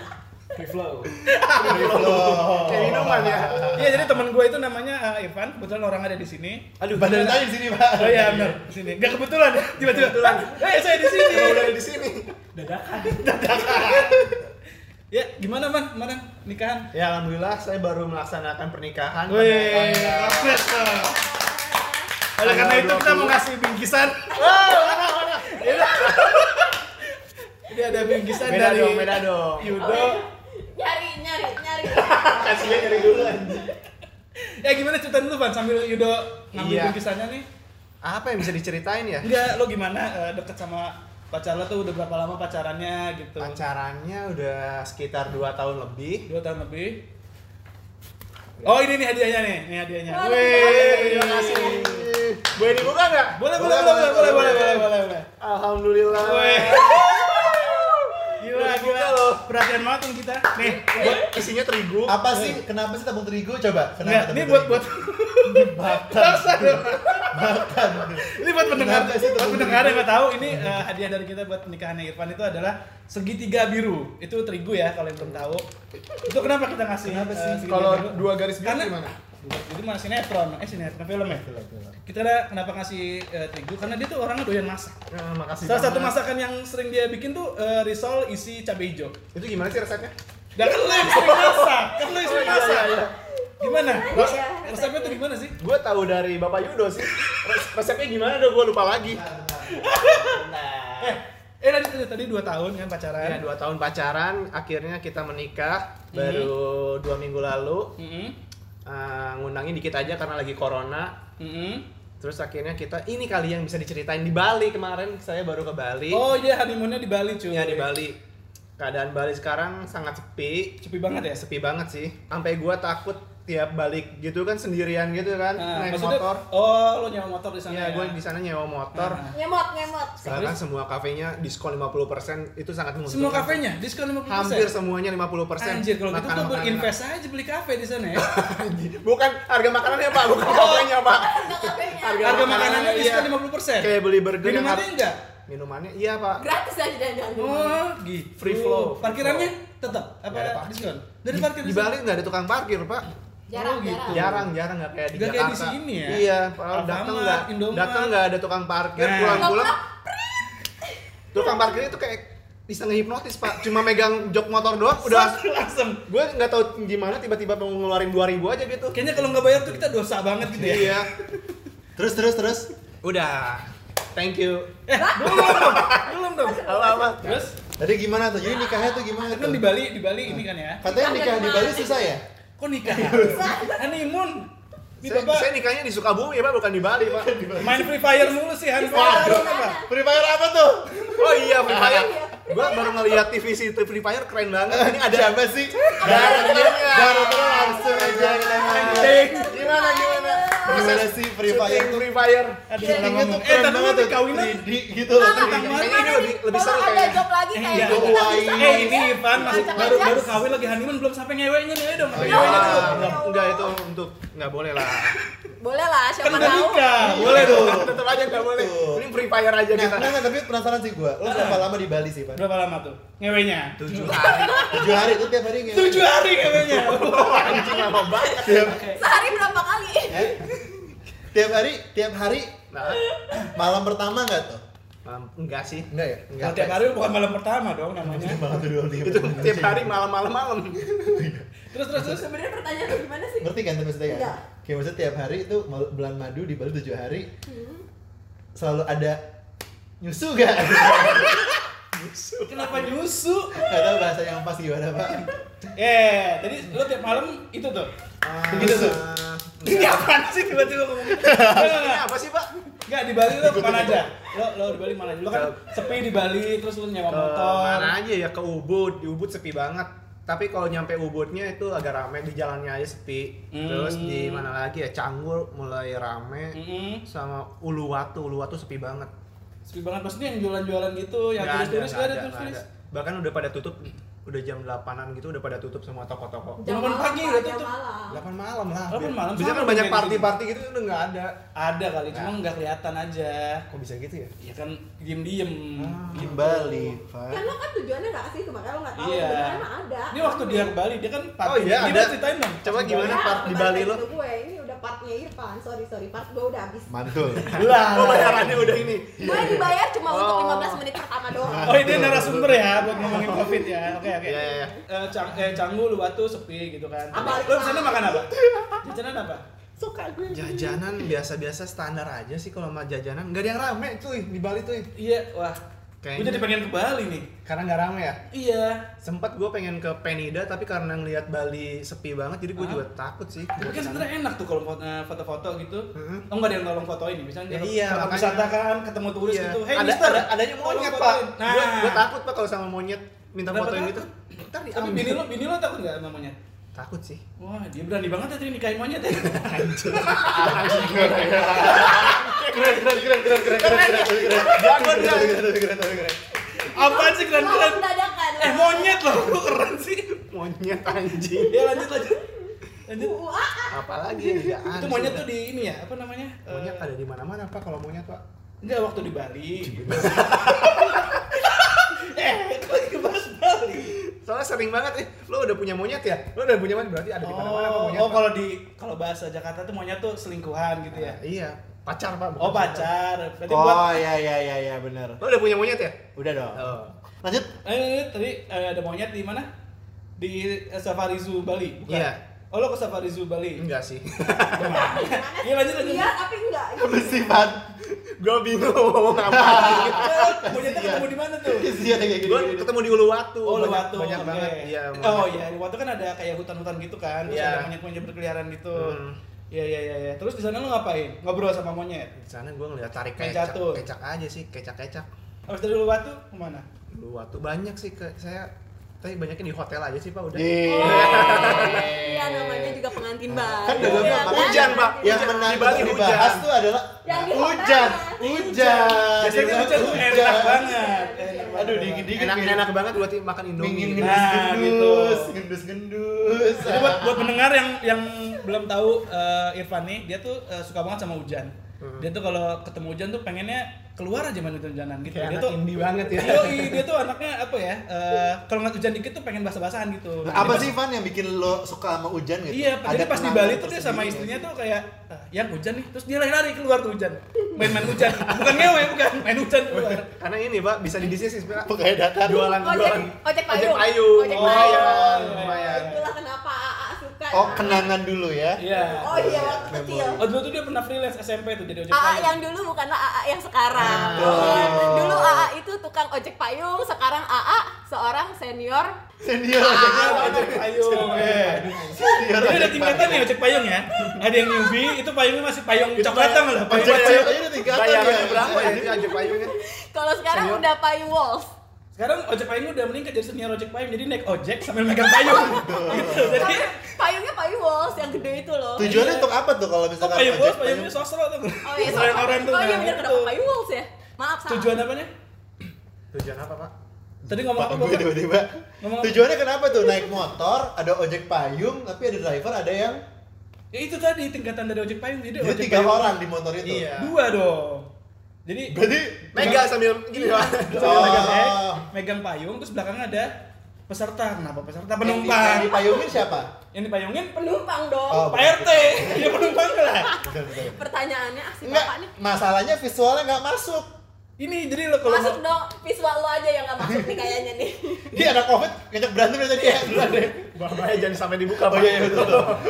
Free flow. Oh. Kayak minuman ya. Iya jadi teman gue itu namanya eh, Irfan, kebetulan orang ada di sini. Aduh, badan tadi di sini, Pak. Oh iya benar, di sini. Gak kebetulan ya, tiba-tiba. Eh saya di sini. Emang udah ada di sini. Dadakan. Ya gimana man, kemarin nikahan? Ya alhamdulillah saya baru melaksanakan pernikahan. Wih. Oleh karena itu kita mau ngasih bingkisan. Ini ada bingkisan Beda dari dong, beda dong. Yudo. Nyari, nyari, nyari. Kasihnya dari dulu. Ya gimana ceritain dulu Van sambil Yudo ngambil Iya. bingkisannya nih. Apa yang bisa diceritain ya? Enggak, lo gimana eh, deket sama pacar lo tuh udah berapa lama pacarannya gitu? Pacarannya udah sekitar 2 tahun lebih. Dua tahun lebih. Oh ini nih hadiahnya nih, ini hadiahnya. Wih, Terima kasih. Boleh dibuka nggak? Boleh, Boleh, boleh, boleh, boleh, boleh, boleh, boleh. boleh, boleh, boleh. Alhamdulillah. Wih. *laughs* Gila, loh. Perhatian banget nih kita. Nih, Buat isinya terigu. Apa sih? Kenapa sih tabung terigu? Coba. Kenapa ini buat buat makan. makan. ini buat pendengar, buat pendengar yang nggak tahu ini eh, hadiah dari kita buat pernikahannya Irfan itu adalah segitiga biru. Itu terigu ya kalau yang belum tahu. Itu kenapa kita ngasih? Kenapa eh, sih? Kalau dua garis biru Karena- gimana? Itu mah sinetron, eh sinetron film ya. Film, film. Kita ada kenapa ngasih eh, terigu? Karena dia tuh orangnya doyan masak. Nah, makasih. Salah satu banget. masakan yang sering dia bikin tuh eh, risol isi cabai hijau. Itu gimana sih resepnya? Dan kan lo yang sering masak, kan lo yang sering Oh, iya, masak. iya, iya. Gimana? Res- Iya. resepnya tuh gimana sih? Gue tahu dari Bapak Yudo sih. Res- Resepnya gimana udah gue lupa lagi. *laughs* Eh, eh tadi tadi, tadi dua tahun kan pacaran. Ya dua tahun pacaran, akhirnya kita menikah baru dua minggu lalu. Mm-mm. Eh, ngundangin dikit aja karena lagi corona. Mm-mm. Terus akhirnya kita ini kali yang bisa diceritain di Bali kemarin saya baru ke Bali. Oh iya honeymoonnya di Bali cuy. Ya di Bali. Keadaan Bali sekarang sangat sepi. Sepi banget ya. Sepi banget sih. Sampai gua takut tiap balik gitu kan sendirian gitu kan Nah, naik maksudnya, motor. oh lo nyewa motor di sana Iya, ya? gue di sana nyewa motor. Nah. Ngemot, ngemot. Sekarang kan semua kafenya diskon 50% itu sangat menguntungkan. Semua kafenya diskon 50%. Hampir semuanya 50%. Anjir, kalau gitu tuh berinvest aja beli kafe di sana ya. *laughs* Bukan harga makanannya, Pak, bukan kafenya, Pak. Enggak kafenya. Harga Harga makanannya, makanannya diskon iya. 50%. Kayak beli burger yang Minumannya har- enggak? minumannya iya pak Gratis aja dan jangan Oh, gitu. Free flow. Parkirannya tetap apa parkir. diskon? Dari parkir di Bali nggak ada tukang parkir pak Jarang, Oh, gitu. jarang. jarang jarang nggak kayak di Nggak kayak di Jakarta sini ya? iya. Alfamart, datang nggak datang nggak ada tukang parkir Nah. pulang-pulang tukang parkir itu kayak bisa ngehipnotis pak cuma megang jok motor doang udah Langsung, gue nggak tahu gimana tiba-tiba mau ngeluarin 2000 aja gitu Kayaknya kalau nggak bayar tuh kita dosa banget gitu ya. iya Terus terus terus. udah thank you Eh, belum dong. Belum dong. apa apa Terus Tadi gimana tuh? Jadi nikahnya tuh gimana kan di Bali, di Bali ini kan ya. Katanya nikah di Bali susah ya? Kok nikah? Honeymoon. Ini saya, Bapak saya nikahnya di Sukabumi ya pak bukan di Bali pak main Free Fire mulu sih, apa? Free Fire apa tuh? oh iya Free Fire gue baru ngeliat TV si Free Fire keren banget ini ada Siapa sih? Darahnya. Darah terus langsung aja gimana gimana Gimana sih Free Fire tuh? Free Fire Aduh, Settingnya tuh keren banget tuh. dikawinan 3D gitu loh. 3D. Ini- lebih- lebih seru ada kayaknya. job lagi Eh, kayak iya. Hawaii. bisa Eh ini. Ivan masih baru baru kawin lagi honeymoon belum sampai ngeweknya nih, dong. Iya, ayo, ayo. enggak, enggak itu untuk nggak boleh lah. Boleh lah, Kan siapa udah tahu. nikah, boleh dong. Tetap aja nggak boleh. Tuh. Ini free fire aja Nah, kita. nah, nah, tapi penasaran sih gua. Lo berapa lama di Bali sih, Pak? Berapa lama tuh ngeweknya? Tujuh hari. Tujuh hari tuh tiap hari ngewe. Tujuh hari ngeweknya. *laughs* Anjing lama banget. Tiap, Sehari berapa kali? eh? tiap hari, tiap hari Nah, malam pertama nggak tuh? malam enggak sih. Enggak ya? Enggak. Kalau tiap hari bukan malam pertama dong namanya. Malam kedua nih. Itu tiap hari malam-malam malam. Terus terus terus. Sebenarnya pertanyaan gimana sih? Ngerti kan tuh maksudnya kan? Iya. Kayak maksudnya tiap hari itu bulan madu di Bali tujuh hari Hmm. selalu ada nyusu gak? *laughs* Kenapa nyusu? Gak tau bahasa yang pas gimana pak? Eh, tadi lo tiap malam itu tuh. Begitu tuh. Ah, Ini apaan sih tiba-tiba ngomong gitu? Ini enggak. apa sih, Pak? Enggak, di Bali lo ke mana aja? Lo, lo di Bali mana aja? Lo kan sepi di Bali, terus lo nyewa motor mana aja ya ke Ubud. Di Ubud sepi banget. Tapi kalau nyampe Ubudnya itu agak rame di jalannya aja sepi. Hmm. Terus di mana lagi ya Canggur mulai rame. Mm-mm. Sama Uluwatu, Uluwatu sepi banget. Sepi banget, maksudnya yang jualan-jualan gitu, yang turis-turis gak ada turis-turis ada. Bahkan udah pada tutup, udah jam 8-an gitu udah pada tutup semua toko-toko. Jam delapan pagi udah tutup. malam. 8 malam lah. Delapan malam, Bisa kan banyak kayak party-party gitu udah nggak ada. Ada kali, cuma Nah. nggak kelihatan aja Kok bisa gitu ya? Ya kan diem-diem Ah. Di Bali, Pak. Kan lo kan tujuannya nggak ke situ, makanya lo nggak tahu. Iya. Ada. Ini waktu dia ke Bali, dia kan Oh iya, Ini ada. ceritain dong Coba Pas gimana, part di Bali lo? Gue ini udah partnya Irfan. Sorry sorry, part gue udah habis. Mantul. *laughs* Lah, Oh bayarannya udah ini. Gue dibayar cuma untuk Oh. 15 menit pertama doang. Oh ini narasumber ya buat ngomongin covid ya. Oke oke. Iya, iya, iya. Eh, Cang eh Canggu Luwatu sepi gitu kan. Apa? Di sana makan apa? Jajanan apa? Jajanan biasa-biasa standar aja sih kalau sama jajanan. Nggak ada yang rame cuy di Bali tuh. Iya, wah. Gue Kayaknya- jadi pengen ke Bali nih. Karena nggak rame ya. Iya. Sempet gue pengen ke Penida tapi karena ngelihat Bali sepi banget jadi gue juga takut sih. Tapi kan sebenarnya enak tuh kalau eh, foto-foto gitu. Heeh. Oh nggak ada yang tolong fotoin nih, misalnya Ya iya, makanya. wisata kan, ketemu turis Iya. gitu. Hey ada, mister, ada adanya monyet pak. Nah, Gue gue takut pak kalau sama monyet minta Kenapa fotoin takut? gitu. Ntar Tapi diambil. bini lo, bini lo takut nggak sama monyet? Takut sih. Wah, dia berani banget ya tadi nikahin monyet ya. Keren, keren, keren, keren, keren, keren, keren, keren. Dia. Keren, keren, keren, keren. Apaan sih keren-keren? dadakan. Eh monyet loh, kok keren sih. Monyet anjing. Ya lanjut lanjut. Lanjut. Apalagi nggak Itu monyet tuh di ini ya, apa namanya? Monyet Eh, ada di mana-mana pak kalau monyet pak. Enggak waktu di Bali. *laughs* eh, itu lagi ngebahas Bali. Soalnya sering banget eh, lo udah punya monyet ya? Lo udah punya monyet berarti ada di mana-mana apa Oh, monyet? oh Pak? kalau di kalau bahasa Jakarta tuh monyet tuh selingkuhan gitu ya. Nah, iya, pacar pak. Oh pacar. Berarti buat Oh, iya, iya, iya, iya, benar. Lo udah punya monyet ya? Udah dong. Oh. Lanjut. eh tadi eh, ada monyet di mana? Di eh, Safari Zoo Bali, bukan? Iya. Oh lo ke Safari Zoo Bali? Enggak sih. *laughs* Iya lanjut lanjut. Iya, tapi enggak. Apa sih, Pan? Gue bingung mau ngomong apa. *laughs* Monyetnya ketemu di mana tuh? *laughs* Iya, kayak gini. gue ketemu di Uluwatu. Oh, banyak, Uluwatu. banyak oke. banget. Iya. Oh iya, Uluwatu kan ada kayak hutan-hutan gitu kan. Terus Iya. ada monyet-monyet berkeliaran gitu. Hmm. Iya iya iya iya. Terus di sana lo ngapain? Ngobrol sama monyet. Di sana gue ngeliat tarik kecak, kecak aja sih, kecak-kecak. Habis dari Uluwatu ke mana? Uluwatu banyak sih ke saya. Tapi banyaknya di hotel aja sih pak udah. Iya, namanya juga pengantin baru. Kan udah ya bilang, kan? hujan, Pak. Yang Hujan. menarik Di Bali dibahas hujan. tuh adalah Yang hujan, hujan. Biasanya kan hujan tuh enak banget. Enak banget. Aduh, dingin-dingin. Enak-enak banget buat makan Indomie. gendus, Nah, gendus, gitu. gendus, gendus. Jadi buat buat pendengar yang yang belum tahu eh, Irfan nih, dia tuh eh, suka banget sama hujan. Dia tuh kalau ketemu hujan tuh pengennya keluar aja main hujan-hujanan gitu. Kayak dia tuh indie banget ya. Yoi, dia tuh anaknya apa ya? eh, kalau ngeliat hujan dikit tuh pengen basah-basahan gitu. Nah, apa sih Van yang bikin lo suka sama hujan gitu? Iya, jadi pas di Bali tuh dia sama istrinya nggak tuh kayak "Ah, yang hujan nih, terus dia lari-lari keluar tuh hujan. Main-main hujan. Bukan ngewe, bukan. Main hujan keluar. Karena ini pak bisa didiskusi pak. sih? Kayak Dakar. Jualan Ojek, jualan. ojek payung. payung. Ojek Oh, payung. lumayan, lumayan. Itulah kenapa suka. Oh, kenangan dulu ya. Iya. Oh iya waktu kecil. Oh dulu tuh dia pernah freelance SMP tuh jadi ojek AA payung. yang dulu bukanlah AA yang sekarang. Oh. Dulu AA itu tukang ojek payung, sekarang AA seorang senior. Senior ojeknya ojek payung. Senior Jadi ada ojek tingkatan nih ojek payung ya. Ada yang newbie, itu payungnya masih payung coklat tau nggak lah? Payung payung aja ada tingkatan Bayarannya ya. berapa ya ojek payungnya? Kalau sekarang udah payung walls. Sekarang ojek payung udah meningkat jadi senior ojek payung. Jadi naik ojek sambil megang payung. *laughs* gitu. Jadi payungnya payung walls yang gede itu loh. Tujuannya Iya. untuk apa tuh kalau misalkan payung ojek bos, payungnya sosro tuh. Oh iya, sama. orang tuh. Oh iya bener kenapa payung walls ya? Maaf salah. Tujuan apanya? Tujuan apa pak? Tadi ngomong apa? gue tiba-tiba. Ngomong- Tujuannya kenapa tuh naik motor, ada ojek payung, tapi ada driver, ada yang Ya itu tadi tingkatan dari ojek payung. Jadi jadi ojek tiga payung- orang di motor itu. Iya. Dua dong. Jadi Berarti Megang sambil gini pak. Saya Oh. megang, eh, megang payung terus belakangnya ada peserta. Kenapa peserta? yang di- yang Penumpang. dipayungin siapa? Yang dipayungin Penumpang dong. Oh, Pak RT. *laughs* Ya penumpang lah. Pertanyaannya ah, si Enggak, bapak nih. masalahnya visualnya nggak masuk. Ini jadi lo kalau Masuk dong, visual lo aja yang gak masuk nih kayaknya nih. *laughs* Ini ada covid, ngajak berantem ya tadi ya. Duluan deh. Bahaya jangan sampai dibuka Oh pak. iya, iya, betul.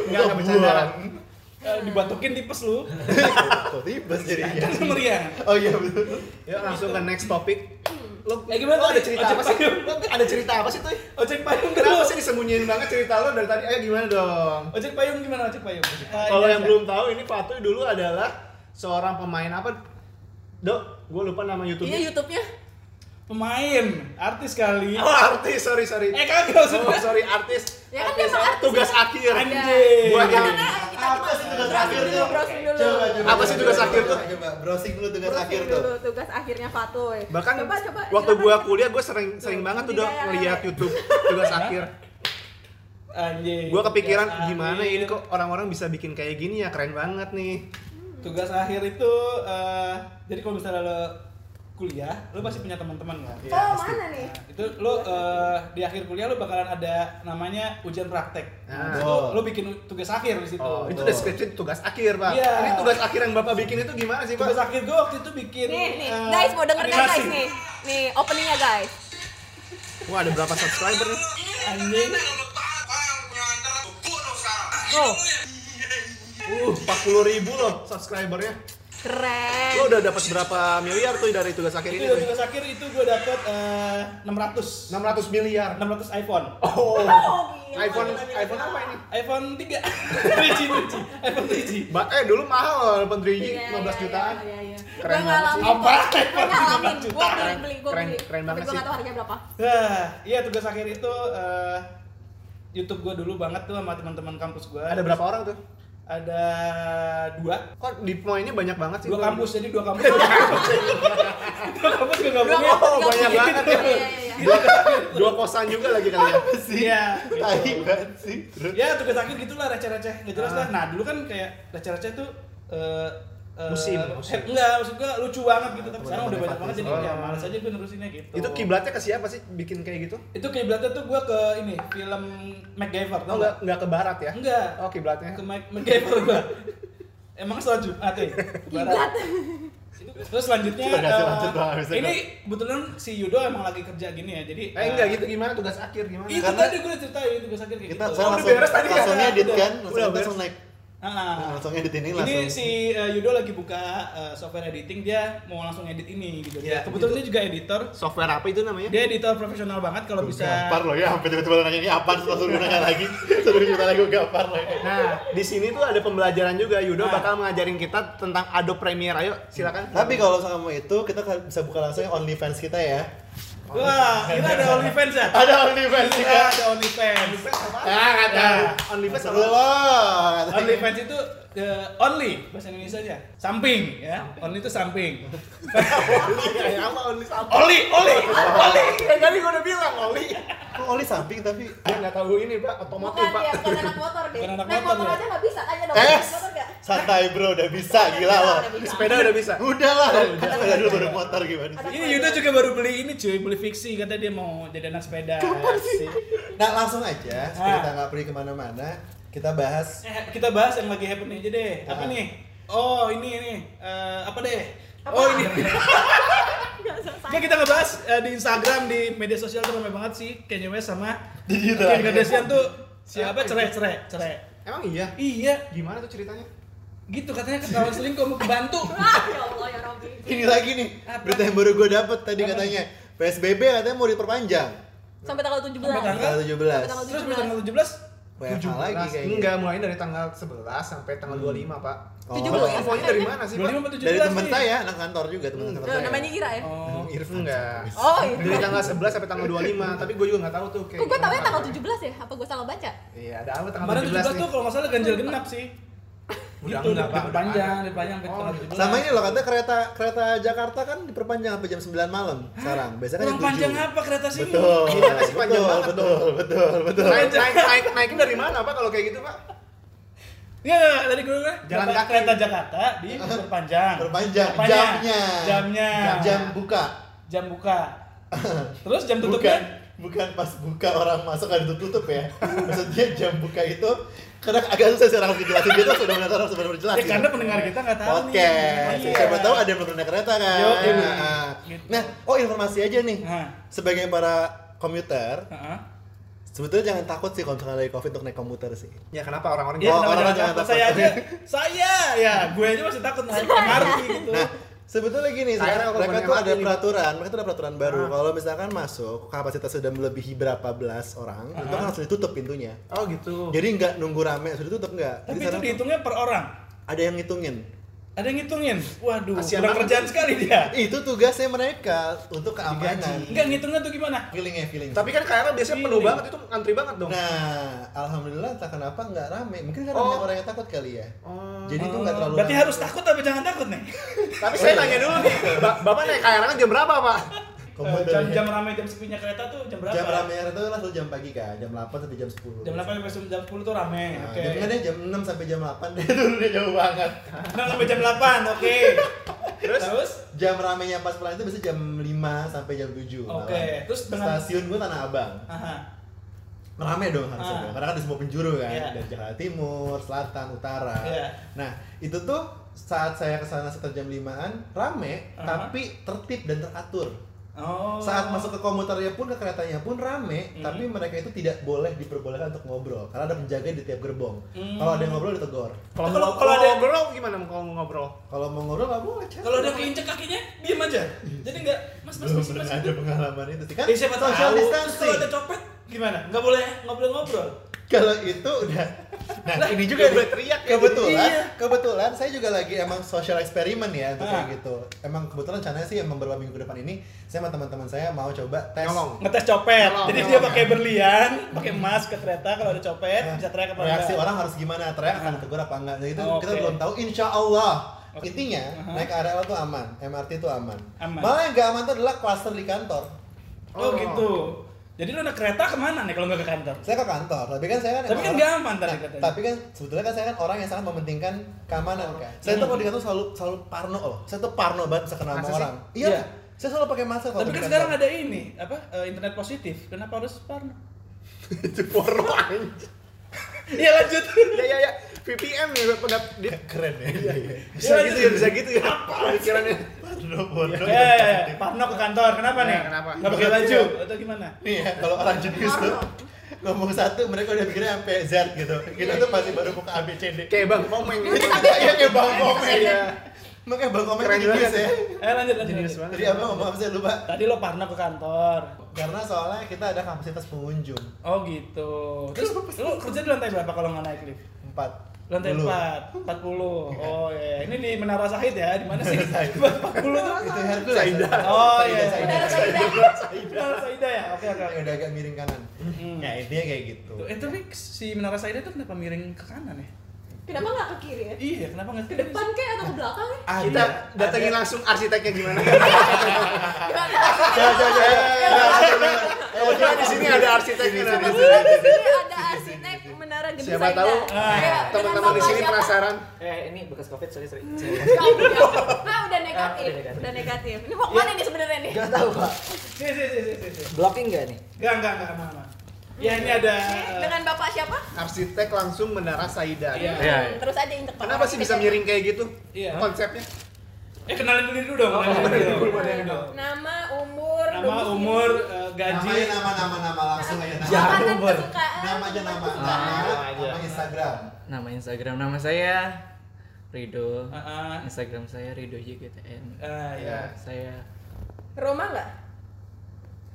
Enggak enggak bercanda. Eh, dibatukin tipes lu. Kok tipes jadinya. Kan meriah. Oh iya betul. Yuk langsung ke next topic. Lo, Eh, gimana lo ada cerita apa sih? ada cerita apa sih tuh? Ojek payung Kenapa sih disembunyiin banget cerita lo dari tadi? Ayo gimana dong? Ojek payung gimana ojek payung? Eh, Kalau ini yang aja. belum tahu ini Fatu dulu adalah seorang pemain apa? Dok, gue lupa nama Iya YouTube-nya. Pemain, artis kali. Oh, artis, sorry sorry. Eh kagak maksud Oh, sorry artis. Ya kan dia emang artis, tugas ya. akhir. Anjing. Buat yang Karena kita Apa sih tugas browsing akhir dulu, tuh? browsing dulu. Coba coba. Apa sih tugas akhir tuh? Coba browsing dulu tugas Browsing akhir tuh. dulu, tugas akhirnya Fatoy. bahkan coba coba. waktu gua kuliah gua sering sering banget tuh kayak- ngeliat YouTube tugas *laughs* akhir. Anjing. Gua kepikiran gimana ini kok orang-orang bisa bikin kayak gini ya keren banget nih. Tugas akhir itu eh, jadi kalau misalnya lo kuliah, lo pasti punya teman-teman kan? Iya, Oh, pasti. mana nih? Nah, itu lo eh, di akhir kuliah lo bakalan ada namanya ujian praktek. Ah. Nah, lo, lo bikin tugas akhir di situ. Oh, Itu deskripsi tugas akhir pak. Iya. Ini tugas akhir yang bapak bikin itu gimana sih Tugas pak? akhir gue waktu itu bikin Nih, nih, eh, guys mau denger kan guys nih. Nih, openingnya guys. Wah ada berapa subscriber nih? Anjing. Oh, Uh, 40 ribu loh subscribernya. Keren. Lo udah dapat berapa miliar tuh dari tugas akhir Itu ini? dari tugas akhir itu gue dapet eh, 600 600 miliar. 600 iPhone. Oh. Oh, gila. iPhone iPhone apa ini? iPhone 3 3G 3G iPhone 3G Ba eh dulu mahal iPhone 3G Iya, 15 iya, jutaan. Iya, iya, iya. Keren Gua banget sih. Apa? kok. Gua ngalamin. 15 Gua jutaan. beli, Keren- beli. keren Tapi banget gua sih. nggak tahu harganya berapa. Nah, iya tugas akhir itu eh, YouTube gue dulu banget tuh sama teman-teman kampus gue. Ada berapa orang tuh? Ada dua. Kok di poinnya banyak banget sih? Dua kampus jadi dua kampus. *laughs* dua kampus gue gabungin. Oh, banyak banget ya. Iya, iya, iya. Dua, dua kosan juga lagi kali ya. Iya. Tai banget sih. Ya tugas akhir gitulah receh-receh nggak jelas Ah. lah. Nah dulu kan kayak receh-receh tuh eh, eh, Musim, eh, musim. enggak maksud gua lucu banget gitu tapi sekarang udah banyak banget jadi Oh. ya malas aja gue nerusinnya gitu Itu kiblatnya ke siapa sih bikin kayak gitu? itu kiblatnya tuh gua ke ini film MacGyver Oh, tau enggak nggak enggak ke barat ya? enggak Oh, kiblatnya. ke Mac MacGyver gua emang sholat Jumat ya. Kiblat. terus selanjutnya Lanjut, lanjut, Bang. Bisa, ini kebetulan si Yudo emang lagi kerja gini ya jadi Eh enggak gitu gimana tugas akhir gimana? itu Karena- tadi gue udah ceritain tugas akhir kayak kita gitu udah langsung, beres tadi kan? langsung edit kan, langsung langsung naik, Ah. langsung edit ini Ini langsung. si uh, Yudo lagi buka uh, software editing dia mau langsung edit ini gitu. Iya, Kebetulan itu- dia juga editor. Software apa itu namanya? Dia editor profesional banget kalau bisa. Gampar loh ya, sampai tiba-tiba nanya ini apa, terus langsung nanya lagi, *laughs* terus kita lagi gampar loh ya. Nah, di sini tuh ada pembelajaran juga. Yudo Nah. bakal ngajarin kita tentang Adobe Premiere. Ayo, silakan. Tapi kalau sama itu, kita bisa buka langsung OnlyFans kita ya. Wah, kita ada OnlyFans ya? Ada OnlyFans juga. ada OnlyFans. Ah, nggak tahu. OnlyFans Seru apa? loh. OnlyFans itu uh, only bahasa Indonesia aja. Samping ya. Only itu samping. Kayak apa Only *laughs* sama? Oli, oli, oli. Yang tadi gua udah bilang Oli. Kok Oli samping tapi Dia nggak tahu ini, Pak, otomotif, Bukan Pak. bukan anak motor deh. Naik motor, motor ya? aja nggak bisa, tanya dong. Eh? Santai bro, udah bisa gila lo. Udah bisa. Sepeda udah bisa. Udah lah, kan sepeda dulu baru motor gimana sih? Ini Yuda juga baru beli ini cuy, beli fiksi katanya dia mau jadi anak sepeda. Asik. Nah langsung aja, supaya Ah. kita nggak pergi ke mana-mana, kita bahas Eh, kita bahas yang lagi happening aja deh. Apa Ah. nih? Oh, ini ini Eh, apa deh? Oh, ini. Ya kita ngebahas eh, di Instagram di media sosial tuh ramai banget sih Kanye West sama Kim Kardashian tuh siapa cerai cerai cerai. Emang iya? Iya, Gimana tuh ceritanya? Gitu katanya ketahuan selingkuh mau kebantu. *laughs* Ah, ya Allah ya Robby. ini lagi nih Apa? berita yang baru gue dapet tadi Apa? katanya PSBB katanya mau diperpanjang Sampai tanggal 17. Sampai tanggal? tanggal 17 Sampai tanggal Terus sampai tanggal 17 WFH lagi kayaknya Enggak, mulai dari tanggal 11 sampai tanggal 25, Pak. Oh. 17. Infonya dari mana sih, Pak? 25 apa 17 dari teman saya anak kantor juga teman kantor saya namanya Ira ya? Oh. *laughs* Irfan Enggak. Oh, itu. Dari tanggal 11 sampai tanggal 25, tapi gue juga nggak tahu tuh kayak Kok gue tau ya gimana. tanggal 17 ya? Apa gue salah baca? Iya, ada apa tanggal Kemarin 17 17 nih? tuh kalau nggak salah ganjil genap sih. Udah gitu, enggak, Pak, diperpanjang, diperpanjang sampai Oh, tanggal gitu. 17. sama ini loh katanya kereta kereta Jakarta kan diperpanjang sampai jam 9 malam sekarang biasanya kan Kurang jam 7 panjang apa kereta sini? betul *laughs* Gimana sih, panjang betul, banget betul betul betul Naik, naik, naik, naikin dari mana, Pak, kalau kayak gitu, Pak? Iya, iya, tadi gue bilang Jalan kereta- kaki. kereta Jakarta diperpanjang. Perpanjang, Apanya? jamnya. Jamnya. jam buka Jam buka. Terus jam tutupnya? bukan pas buka orang masuk ada tutup ya maksudnya jam buka itu karena agak susah sih orang dijelasin gitu sudah benar harus benar jelas Ya karena pendengar kita nggak tahu Oke, nih. Iya. siapa tahu ada yang belum naik kereta kan. Yo, iya. Nah, Gitu. nah, oh informasi aja nih. Sebagai para komuter, heeh. sebetulnya jangan takut sih kalau misalnya dari covid untuk naik komuter sih. Ya kenapa orang-orang Ya, Oh, kenapa orang jangan jangan takut? takut. Saya aja, saya ya, gue aja masih takut *laughs* naik MRT gitu. Nah, sebetulnya gini, Saya sekarang mereka tuh ada nih, peraturan, mereka tuh ada peraturan baru. Ah. Kalau misalkan masuk kapasitas sudah melebihi berapa belas orang, itu kan Ah. langsung ditutup pintunya. Oh, gitu. Jadi nggak nunggu rame sudah tutup nggak. Tapi Jadi itu dihitungnya per orang. ada yang ngitungin. Ada yang ngitungin. Waduh, Kasihan kurang kerjaan sekali dia. Itu tugasnya mereka untuk keamanan. Enggak ngitungnya tuh gimana? Feeling ya feeling. Tapi kan KRL biasanya penuh Ini. banget, itu antri banget dong. Nah, alhamdulillah entah kenapa nggak rame. Mungkin karena Oh. orang yang takut kali ya. Oh. Jadi itu nggak terlalu. Berarti rame. harus takut tapi jangan takut nih. Tapi saya nanya dulu nih, Ba- Bapak naik KRL jam berapa, Pak? Komuter jam jam ramai jam sepinya kereta tuh jam berapa? Jam rame itu langsung jam pagi kan, jam 8 sampai jam 10. Jam 8 sampai jam 10 tuh rame. Nah, Oke. Jam deh jam 6 sampai jam 8 deh dulu dia jauh banget. 6 sampai jam 8. Oke. Terus? Terus Jam ramenya pas pulang itu biasanya jam 5 sampai jam 7. Oke, malam. terus dengan- stasiun gua Tanah Abang. Aha. Rame dong harusnya Ah. karena kan di semua penjuru kan, Iya. dari Jakarta Timur, Selatan, Utara. Iya. Nah, itu tuh saat saya ke sana sekitar jam 5-an, rame, Ah. tapi tertib dan teratur. Oh. Saat masuk ke komuternya pun, ke keretanya pun rame, Hmm. tapi mereka itu tidak boleh diperbolehkan untuk ngobrol, karena ada penjaga di tiap gerbong. Hmm. Kalau ada yang ngobrol ditegur. Kalau Kalau- ada- ngobrol gimana kalau mau ngobrol? Kalau mau ngobrol nggak boleh. Kalau ada keinjek kakinya, diem aja. Jadi enggak Mas Mas belum Mas. mas, ada pengalaman itu sih kan. Eh siapa tahu. social Terus distancing. Kalau ada copet gimana? Enggak boleh ngobrol-ngobrol. Kalau itu udah Nah, Lah, ini juga nih, teriak ya. kebetulan, Iya. kebetulan saya juga lagi emang social eksperimen ya untuk Ah. kayak gitu. Emang kebetulan caranya sih emang beberapa minggu ke depan ini saya sama teman-teman saya mau coba tes Nyolong. Ngetes copet. Nyolong, Jadi nyolong. dia pakai berlian, pakai emas ke kereta kalau ada copet Nah, bisa teriak apa reaksi enggak. orang harus gimana teriak akan ditegur apa enggak nah itu Oh, kita oke. belum tahu insya Allah Oke. intinya Aha. naik KRL tuh aman MRT itu aman. Aman. malah yang gak aman tuh adalah klaster di kantor Oh, Oh. gitu. Jadi lu naik kereta ke mana nih kalau nggak ke kantor? saya ke kantor tapi kan saya kan Tapi kan orang- aman tadi Nah, katanya. tapi kan sebetulnya kan saya kan orang yang sangat mementingkan keamanan kan saya tuh Hmm. kalau di kantor selalu selalu parno loh saya tuh parno banget bisa kena sama orang iya Iya. saya selalu pakai masker Tapi kan sekarang ada ini, apa? eh, internet positif. Kenapa harus Parno? *laughs* Itu porno anjing. *laughs* Iya lanjut. Ya ya ya. VPN nih pendapat dia. keren ya iya, iya. Bisa gitu ya, bisa gitu ya. Pikirannya. Parno parno Ya, ya, ya. Parno ke kantor. Kenapa nih? Ya, kenapa? Nggak pakai baju atau gimana? Nih ya, kalau orang jenius tuh ngomong satu mereka udah pikirnya sampai Z gitu. Kita tuh masih baru buka A B C D. Kayak Bang Komeng. Iya kayak bang komen Iya. ya. Makanya bang komen Keren banget ya. Eh lanjut lanjut. Jenius banget. Jadi apa ngomong apa sih lupa? Tadi lo Parno ke kantor. Karena soalnya kita ada kapasitas pengunjung Oh gitu. Terus *laughs* lu kerja di lantai berapa kalau nggak naik lift? empat. Lantai Dulu. 4, 40. Oh iya. Ini di Menara Sahid ya, di mana sih? Sahid. 40 tuh. Itu Hercules. Saida. Oh Saida, iya. Saida. Menara Saida. *laughs* Menara Saida ya. Oke oke udah agak miring kanan. Hmm. Ya intinya kayak gitu. Eh tapi si Menara Saida itu kenapa miring ke kanan ya? Kenapa nggak ke kiri ya? Iya, kenapa nggak Ke depan kayak atau ke belakang ya? Ada. Kita datengin langsung arsiteknya gimana. Coba coba. Kebetulan di sini ada arsiteknya. Di sini ada arsitek menara gedung Siapa tahu Ayo, teman-teman di sini penasaran. Eh ini bekas covid sorry sorry. Nah, udah negatif. Ah, udah negatif. Ini mau ke mana nih sebenarnya nih? Gak tahu pak. Sini sini sini. sini. Blocking gak nih? Enggak enggak enggak aman aman. Ya ini ada Oke, eh, dengan bapak siapa? Arsitek langsung menara Saida. Iya. Iya. Hmm, Terus aja injek Kenapa sih bisa miring kayak gitu? Iya. Konsepnya? Eh kenalin dulu dulu dong. Oh, kenalin dulu. Nama, umur, Nama, umur, gaji. Namanya nama nama nama langsung aja nama. Nama aja nama. Ah, Nama, nama aja. nama Instagram. Nama Instagram nama saya Rido. Heeh. Instagram saya Rido JGTN. Ah, ya. Saya Roma enggak?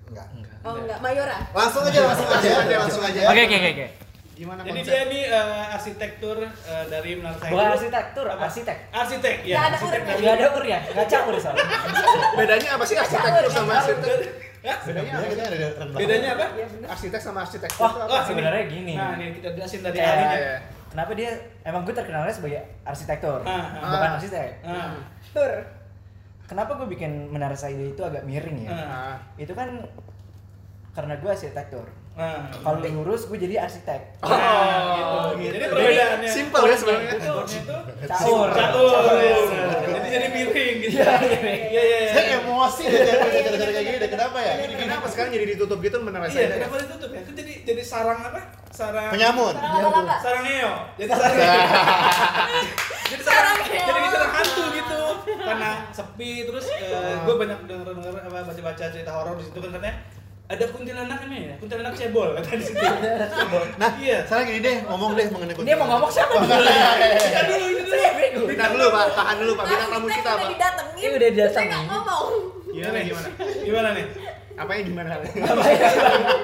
Enggak. enggak. Oh enggak, Mayora. Langsung aja, langsung aja, Langsung aja. Oke oke oke oke. Gimana Jadi konsep? dia ini eh, arsitektur eh, dari Menara. Bukan arsitektur, Apa? arsitek. Arsitek, ya. Nggak ada arsitek urnya. dari Gak ada ur ya, gak campur soalnya. *laughs* Bedanya apa sih arsitektur sama arsitek? Hah? Bedanya apa? Kita ada. Bedanya apa? Iya benar. Arsitek sama arsitektur Wah, itu apa? wah, sebenarnya gini. Nah, ini kita jelasin dari ahlinya. Iya. Kenapa dia emang gue terkenalnya sebagai arsitektur, Ah, ah. bukan Ah. arsitek. Ah, Tur. Kenapa gue bikin Menara Saida itu agak miring ya? ah, Nah, Itu kan karena gue arsitektur. Ah. Kalau lurus gue jadi arsitek. Oh, Nah, gitu. Jadi perbedaannya. Simple ya sebenarnya. Itu itu Caur. caur. Jadi jadi miring gitu. Iya, iya, iya. Saya emosi deh dari cara kayak gini deh. Kenapa ya? Ini kenapa sekarang jadi ditutup gitu menara Iya, Saida? kenapa ditutup ya? Itu jadi jadi sarang apa? Sarang Penyamun. Sarang neo. Jadi sarang *laughs* jadi sarang jadi sarang hantu gitu. Karena sepi terus gue banyak denger denger apa baca-baca cerita horor di situ kan katanya ada kuntilanak ini ya, kuntilanak cebol kata di situ. Nah, Iya. sekarang gini deh, ngomong deh mengenai Dia mau ngomong siapa? Kita dulu ini dulu. Bintang dulu Pak, tahan dulu Pak, bintang tamu kita udah Pak. didatengin. Ini udah nggak ngomong. Gimana gimana? Gimana nih? Apanya gimana?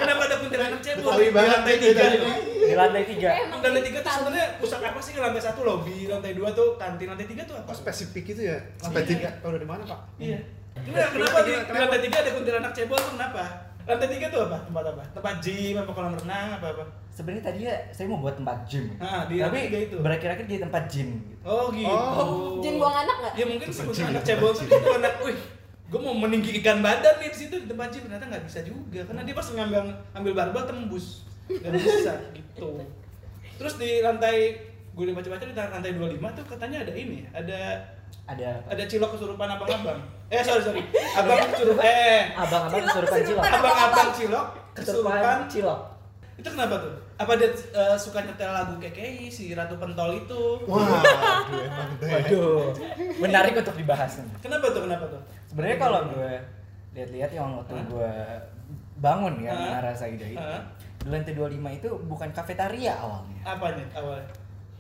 Kenapa ada kuntilanak cebol? Di lantai tiga. ini. Di lantai tiga. Emang Di lantai tiga tuh sebenarnya pusat apa sih? Lantai satu lobby, lantai dua tuh kantin, lantai tiga tuh apa? Spesifik itu ya? Lantai tiga. Tahu dari mana Pak? Iya. Enggak, kenapa di, di lantai tiga ada kuntilanak cebol tuh kenapa? Lantai tiga tuh apa? Tempat apa? Tempat gym, apa kolam renang, apa apa? Sebenarnya tadi ya saya mau buat tempat gym. Ah, di Tapi itu. berakhir-akhir jadi tempat gym. Gitu. Oh gitu. Oh. Jin buang anak nggak? Ya mungkin si kuntilanak cebol tuh itu anak, wih, gue mau meninggikan badan nih di situ di tempat gym ternyata nggak bisa juga karena dia pas ngambil ambil barbel tembus nggak bisa *laughs* gitu. Terus di lantai gue udah baca-baca di lantai 25 tuh katanya ada ini, ada Ada ada cilok kesurupan abang-abang. Eh sorry sorry, abang kesurupan *laughs* eh abang-abang kesurupan cilok. abang-abang cilok kesurupan cilok. itu kenapa tuh? Apa dia eh, suka nyetel lagu KKI si Ratu Pentol itu? Wah, aduh, emang deh. Waduh, menarik untuk dibahas nih. Kenapa tuh? Kenapa tuh? Sebenarnya kalau gue lihat-lihat yang waktu Hah? gue bangun ya Hah? Menara Saida itu, Hah? di lantai 25 itu bukan kafetaria awalnya. Apanya awalnya?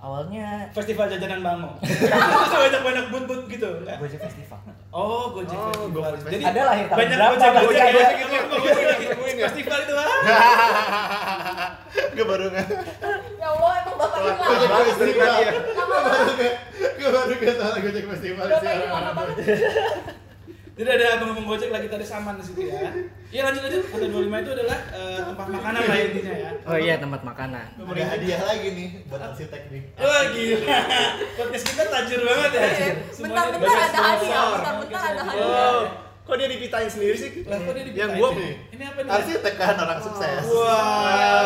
Awalnya Festival jajanan Bango. *laughs* Terus banyak banyak but-but gitu. enggak? Gojek Festival. Oh, Gojek Oh, Festival. Gojek Jadi Ada lahir tahun banyak berapa, Gojek Gojek Gojek ada? Gojek gitu. Gojek lagi. Festival itu ah. *laughs* Gue baru nggak. Ya Allah, emang bapak ini Gojek Festival. ya. Gue baru nggak. Gue baru nggak salah Gojek Festival sih. Jadi ada abang-abang Gojek lagi tadi saman di situ ya. Iya lanjut lanjut. Lantai 25 itu adalah eh, tempat makanan lah intinya ya. Oh iya tempat makanan. Ada hadiah lagi nih buat arsitek nih. Wah gila. Podcast kita tajir banget ya. Bentar-bentar ada hadiah, bentar-bentar ada Oh. hadiah. Kok dia dipitain sendiri sih? Lah kok dia Yang dipitain? gua Ini apa nih? Arsitek kan orang sukses. Wah.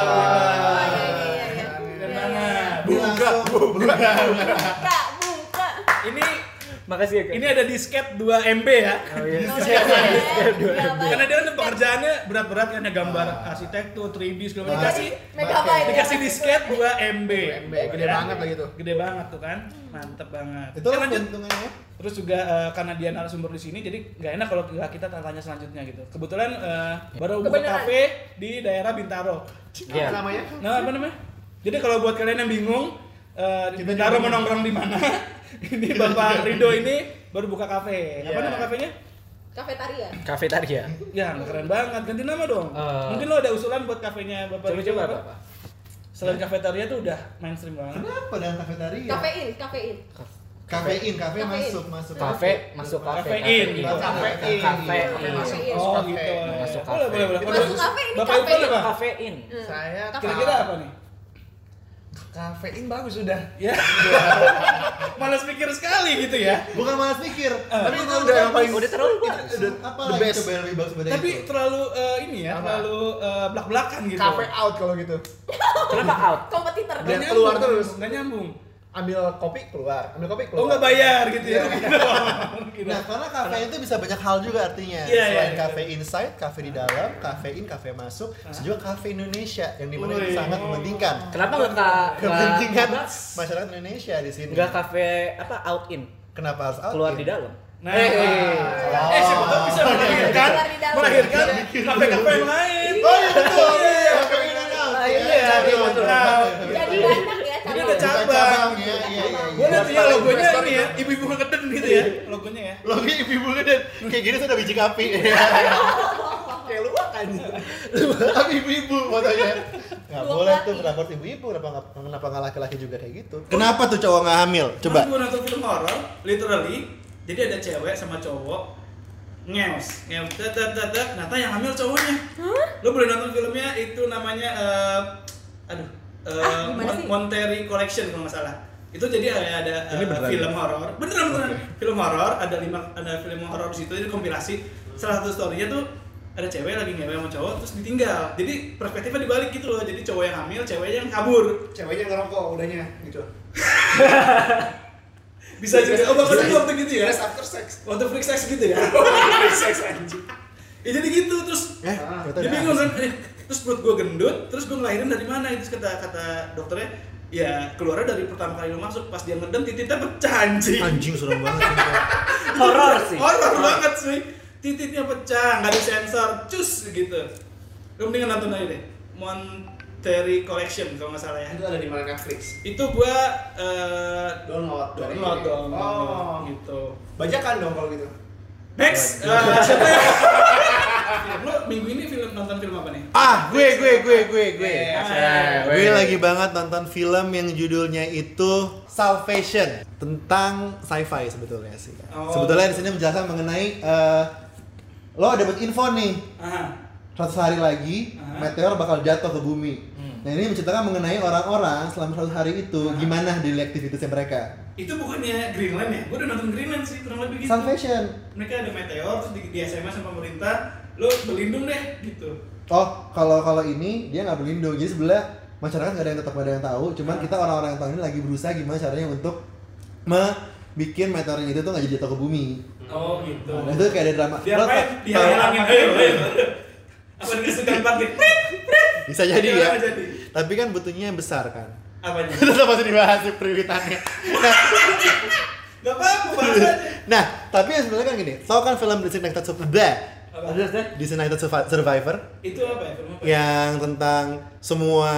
Oh, iya, iya, iya, iya. Keren banget. Buka, buka. *laughs* Buka, buka. Makasih ya. Kak. ini ada disket 2 MB ya. Oh *laughs* iya. Iya, iya. Iya, baik. Karena dia kan pekerjaannya berat-berat kan ya gambar arsitektur, 3D segala macam. Dikasih Megabyte. dikasih disket 2 MB. MB, gede banget lagi tuh. Gede banget tuh kan. Mantep banget. Itu Oke, lanjut. keuntungannya. Terus juga eh, karena dia narasumber di sini, jadi nggak enak kalau kita tanya selanjutnya gitu. Kebetulan eh, baru buka kafe di daerah Bintaro. Iya. Apa namanya? Nah apa namanya? Jadi kalau buat kalian yang bingung, eh, di Kita juga mau nongkrong di mana? *laughs* ini *laughs* Bapak Rido ini baru buka kafe. Apa Iya. nama kafenya? Kafetaria. Kafetaria. Ya keren banget. Ganti nama dong. Eh. Mungkin lo ada usulan buat kafenya Bapak Rido Coba-coba apa? apa? Selain kafetaria tuh udah mainstream banget. Kenapa dengan kafetaria? Kafein, kafein. Kafein, kafe Kafein. masuk, masuk. Kafe masuk kafe. Kafein. Kafein. Kafein. Kafein. Oh Kafe. gitu. Masuk Boleh boleh boleh. Masuk kafe, ini Bapak kafein. Kafein. Saya Kafein. Kira-kira apa nih? Kafein bagus sudah. Ya. *laughs* Malas pikir sekali gitu ya. Bukan malas mikir, tapi itu udah yang paling Udah terlalu itu bagus. udah apa the lagi best. coba lebih bagus daripada Tapi itu? terlalu eh, ini ya, Apa? terlalu eh, belak-belakan gitu. Cafe out kalau gitu. Kenapa out? kompetitor Nggak keluar nyambung, terus. Nggak nyambung. Ambil kopi keluar, ambil kopi keluar. Oh nggak bayar gitu ya? *laughs* Gitu. *laughs* Nah, karena kafein itu bisa banyak hal juga artinya. Iya, Selain iya, kafe inside, kafe di dalam, kafein, kafe masuk, bisa juga kafe Indonesia yang di mana Wih. sangat mementingkan Kenapa nggak ka- kepentingan masyarakat Indonesia di sini. nggak kafe apa out in Kenapa harus out? keluar in? di dalam? Nah, Eh, eh siapa tahu bisa melahirkan, melahirkan kafe-kafe yang lain. Oh iya betul. Iya, kafein di dalam. Ah, iya, iya, Betul, ya Jadi cabang. iya, iya, iya. Gue lihat ya logonya ini ya, ibu-ibu ngeden gitu ya, logonya ya. Logi ibu-ibu gede kayak gini sudah biji kapi. Kayak lu kan. Tapi ibu-ibu fotonya. Nggak Dua boleh tuh raport ibu-ibu kenapa nggak kenapa nggak laki-laki juga kayak gitu? Kenapa tuh cowok nggak hamil? Coba. Gue nonton film horor, literally. Jadi ada cewek sama cowok ngeos, ngeos, tet tet tet. Ternyata yang hamil cowoknya. Lo boleh nonton filmnya itu namanya, eh, aduh, eh, Ah, Mon- sih? Monterey Collection kalau nggak salah. Itu jadi ada, ada eh, Ini beneran film ya? horor, beneran beneran. Film horor ada lima ada film horor di situ jadi kompilasi. Salah satu storynya tuh ada cewek lagi ngewe sama cowok terus ditinggal. Jadi perspektifnya dibalik gitu loh. Jadi cowok yang hamil, ceweknya yang kabur. Ceweknya ngerokok udahnya gitu. *laughs* Bisa juga. Oh, bapak lu waktu gitu ya? After sex. Waktu freak sex gitu ya? *laughs* Free sex anjing. ya jadi gitu terus Eh, Ah. dia bingung kan eh, terus perut gue gendut terus gue ngelahirin dari mana itu kata kata dokternya ya keluarnya dari pertama kali lu masuk pas dia ngedem titiknya pecah anjing Anjing serem banget. *laughs* sumpah. Horor *laughs* sih. horor banget sih titiknya pecah nggak disensor cus gitu lu mendingan nonton aja deh Monterey Collection kalau nggak salah ya Itu ada di mana Netflix? itu gua eh, Download download dong Oh. gitu Bajakan dong kalau gitu. next siapa *laughs* ya lu minggu ini film nonton film apa nih Ah, gue gue gue gue gue. Ah, Gue lagi banget nonton film yang judulnya itu Salvation tentang sci-fi sebetulnya sih. Oh. Sebetulnya di sini menjelaskan mengenai eh, lo dapat info nih Aha. 100 hari lagi Ah. meteor bakal jatuh ke bumi. Nah ini menceritakan mengenai orang-orang selama 100 hari itu Ah. gimana daily aktivitasnya mereka. itu bukannya Greenland ya? Gue udah nonton Greenland sih, kurang lebih gitu. Salvation. Mereka ada meteor, terus di, di SMS sama pemerintah, lo berlindung deh, gitu. Oh, kalau kalau ini dia nggak berlindung. Jadi sebelah masyarakat nggak ada yang tetap nggak ada yang tahu. Cuman kita orang-orang yang tahu ini lagi berusaha gimana caranya untuk bikin meteorin itu tuh nggak jadi jatuh ke bumi. Oh gitu. Nah, itu kayak ada drama. Dia Lo apa? Dia hilangin. Apa dia sedang parkir? Bisa jadi ya. apa jadi? Tapi kan butuhnya yang besar kan. Apanya? *laughs* Tetap masih dibahas sih prioritasnya. Nah, Gak apa-apa, nah, tapi yang sebenarnya kan gini. Tau kan film Designated Designated Survi- Survivor Itu apa ya? Film apa? yang tentang semua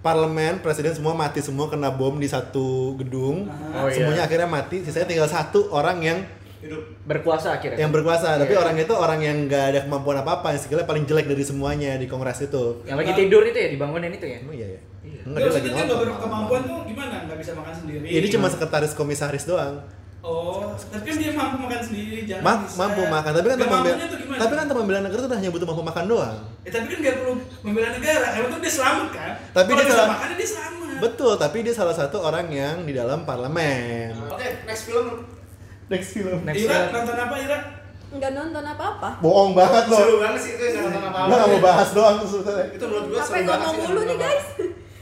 parlemen, presiden semua mati semua kena bom di satu gedung. Aha. Oh, iya. Semuanya akhirnya mati. Sisanya tinggal satu orang yang Hidup. Berkuasa akhirnya. yang berkuasa. Tapi Iya. orang itu orang yang nggak ada kemampuan apa-apa. Yang skillnya paling jelek dari semuanya di kongres itu. Yang lagi tidur itu ya dibangunin itu ya. Emang iya ya? Iya. Enggak dia lagi nonton. berkemampuan tuh gimana? Nggak bisa makan sendiri? Ini cuma sekretaris komisaris doang. Oh, tapi kan dia mampu makan sendiri, jangan Ma- mampu makan, tapi kan tuh tapi kan membela negara itu hanya butuh mampu makan doang. Eh, tapi kan nggak perlu membela negara, yang penting dia selamat kan? Tapi Kalau dia salah- makan dia selamat. Betul, tapi dia salah satu orang yang di dalam parlemen. Oke, next film. Next film. Next Ira, film. nonton apa Ira? Nggak nonton apa-apa. Bohong banget loh. Seru banget sih itu yang nonton apa Lo nggak mau bahas doang tuh sebetulnya. Itu menurut gua Apa seru yang banget ngomong sih. mulu nih apa. guys?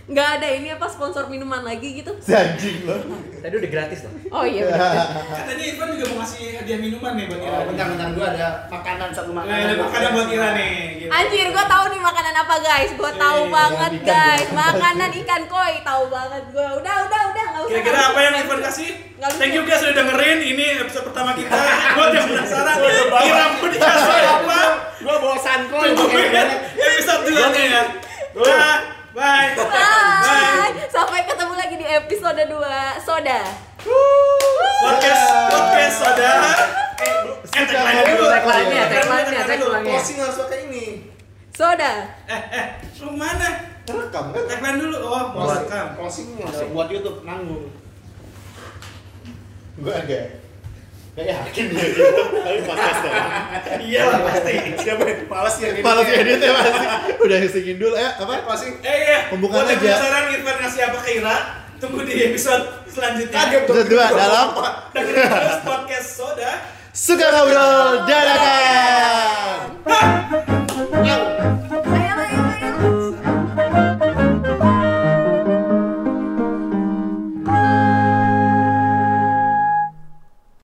Nggak ada ini apa sponsor minuman lagi gitu? Si anjing lo. Tadi udah gratis loh. Oh iya. *laughs* Katanya Irfan juga mau ngasih hadiah minuman nih buat Ira. Oh, bentar bentar gua ada makanan satu makanan. ada makanan buat Ira nih. gitu. Anjir, gue tahu nih makanan apa guys. Gue tahu Eh, banget ikan guys. Makanan ikan koi, tahu banget gue. Udah, udah, udah, nggak usah. Kira-kira apa yang Irfan kasih? Thank you guys sudah dengerin. Ini episode pertama kita. *laughs* Buat yang penasaran, Ira mau dikasih apa? Gua bosan kok. Tungguin episode dulunya ya. Dah, bye. Bye. Sampai ketemu lagi di episode 2 Soda. Podcast, podcast soda. Eh, tagline dulu. Tagline-nya, tagline-nya, tagline-nya. Closing harus pakai ini. Soda. Eh, eh, lu mana? Rekam kan? Tagline dulu. Oh, mau rekam. closing ada buat YouTube nanggung. Gue agak kayak yakin dia. Tapi podcast Iya pasti, siapa yang malas yang ya pasti, udah singin dulu eh apa? Eh, pasti. eh iya, pembukaan aja penasaran Irfan ngasih apa ke tunggu di episode selanjutnya. Kaget dua dalam. Podcast Soda. Suka ngobrol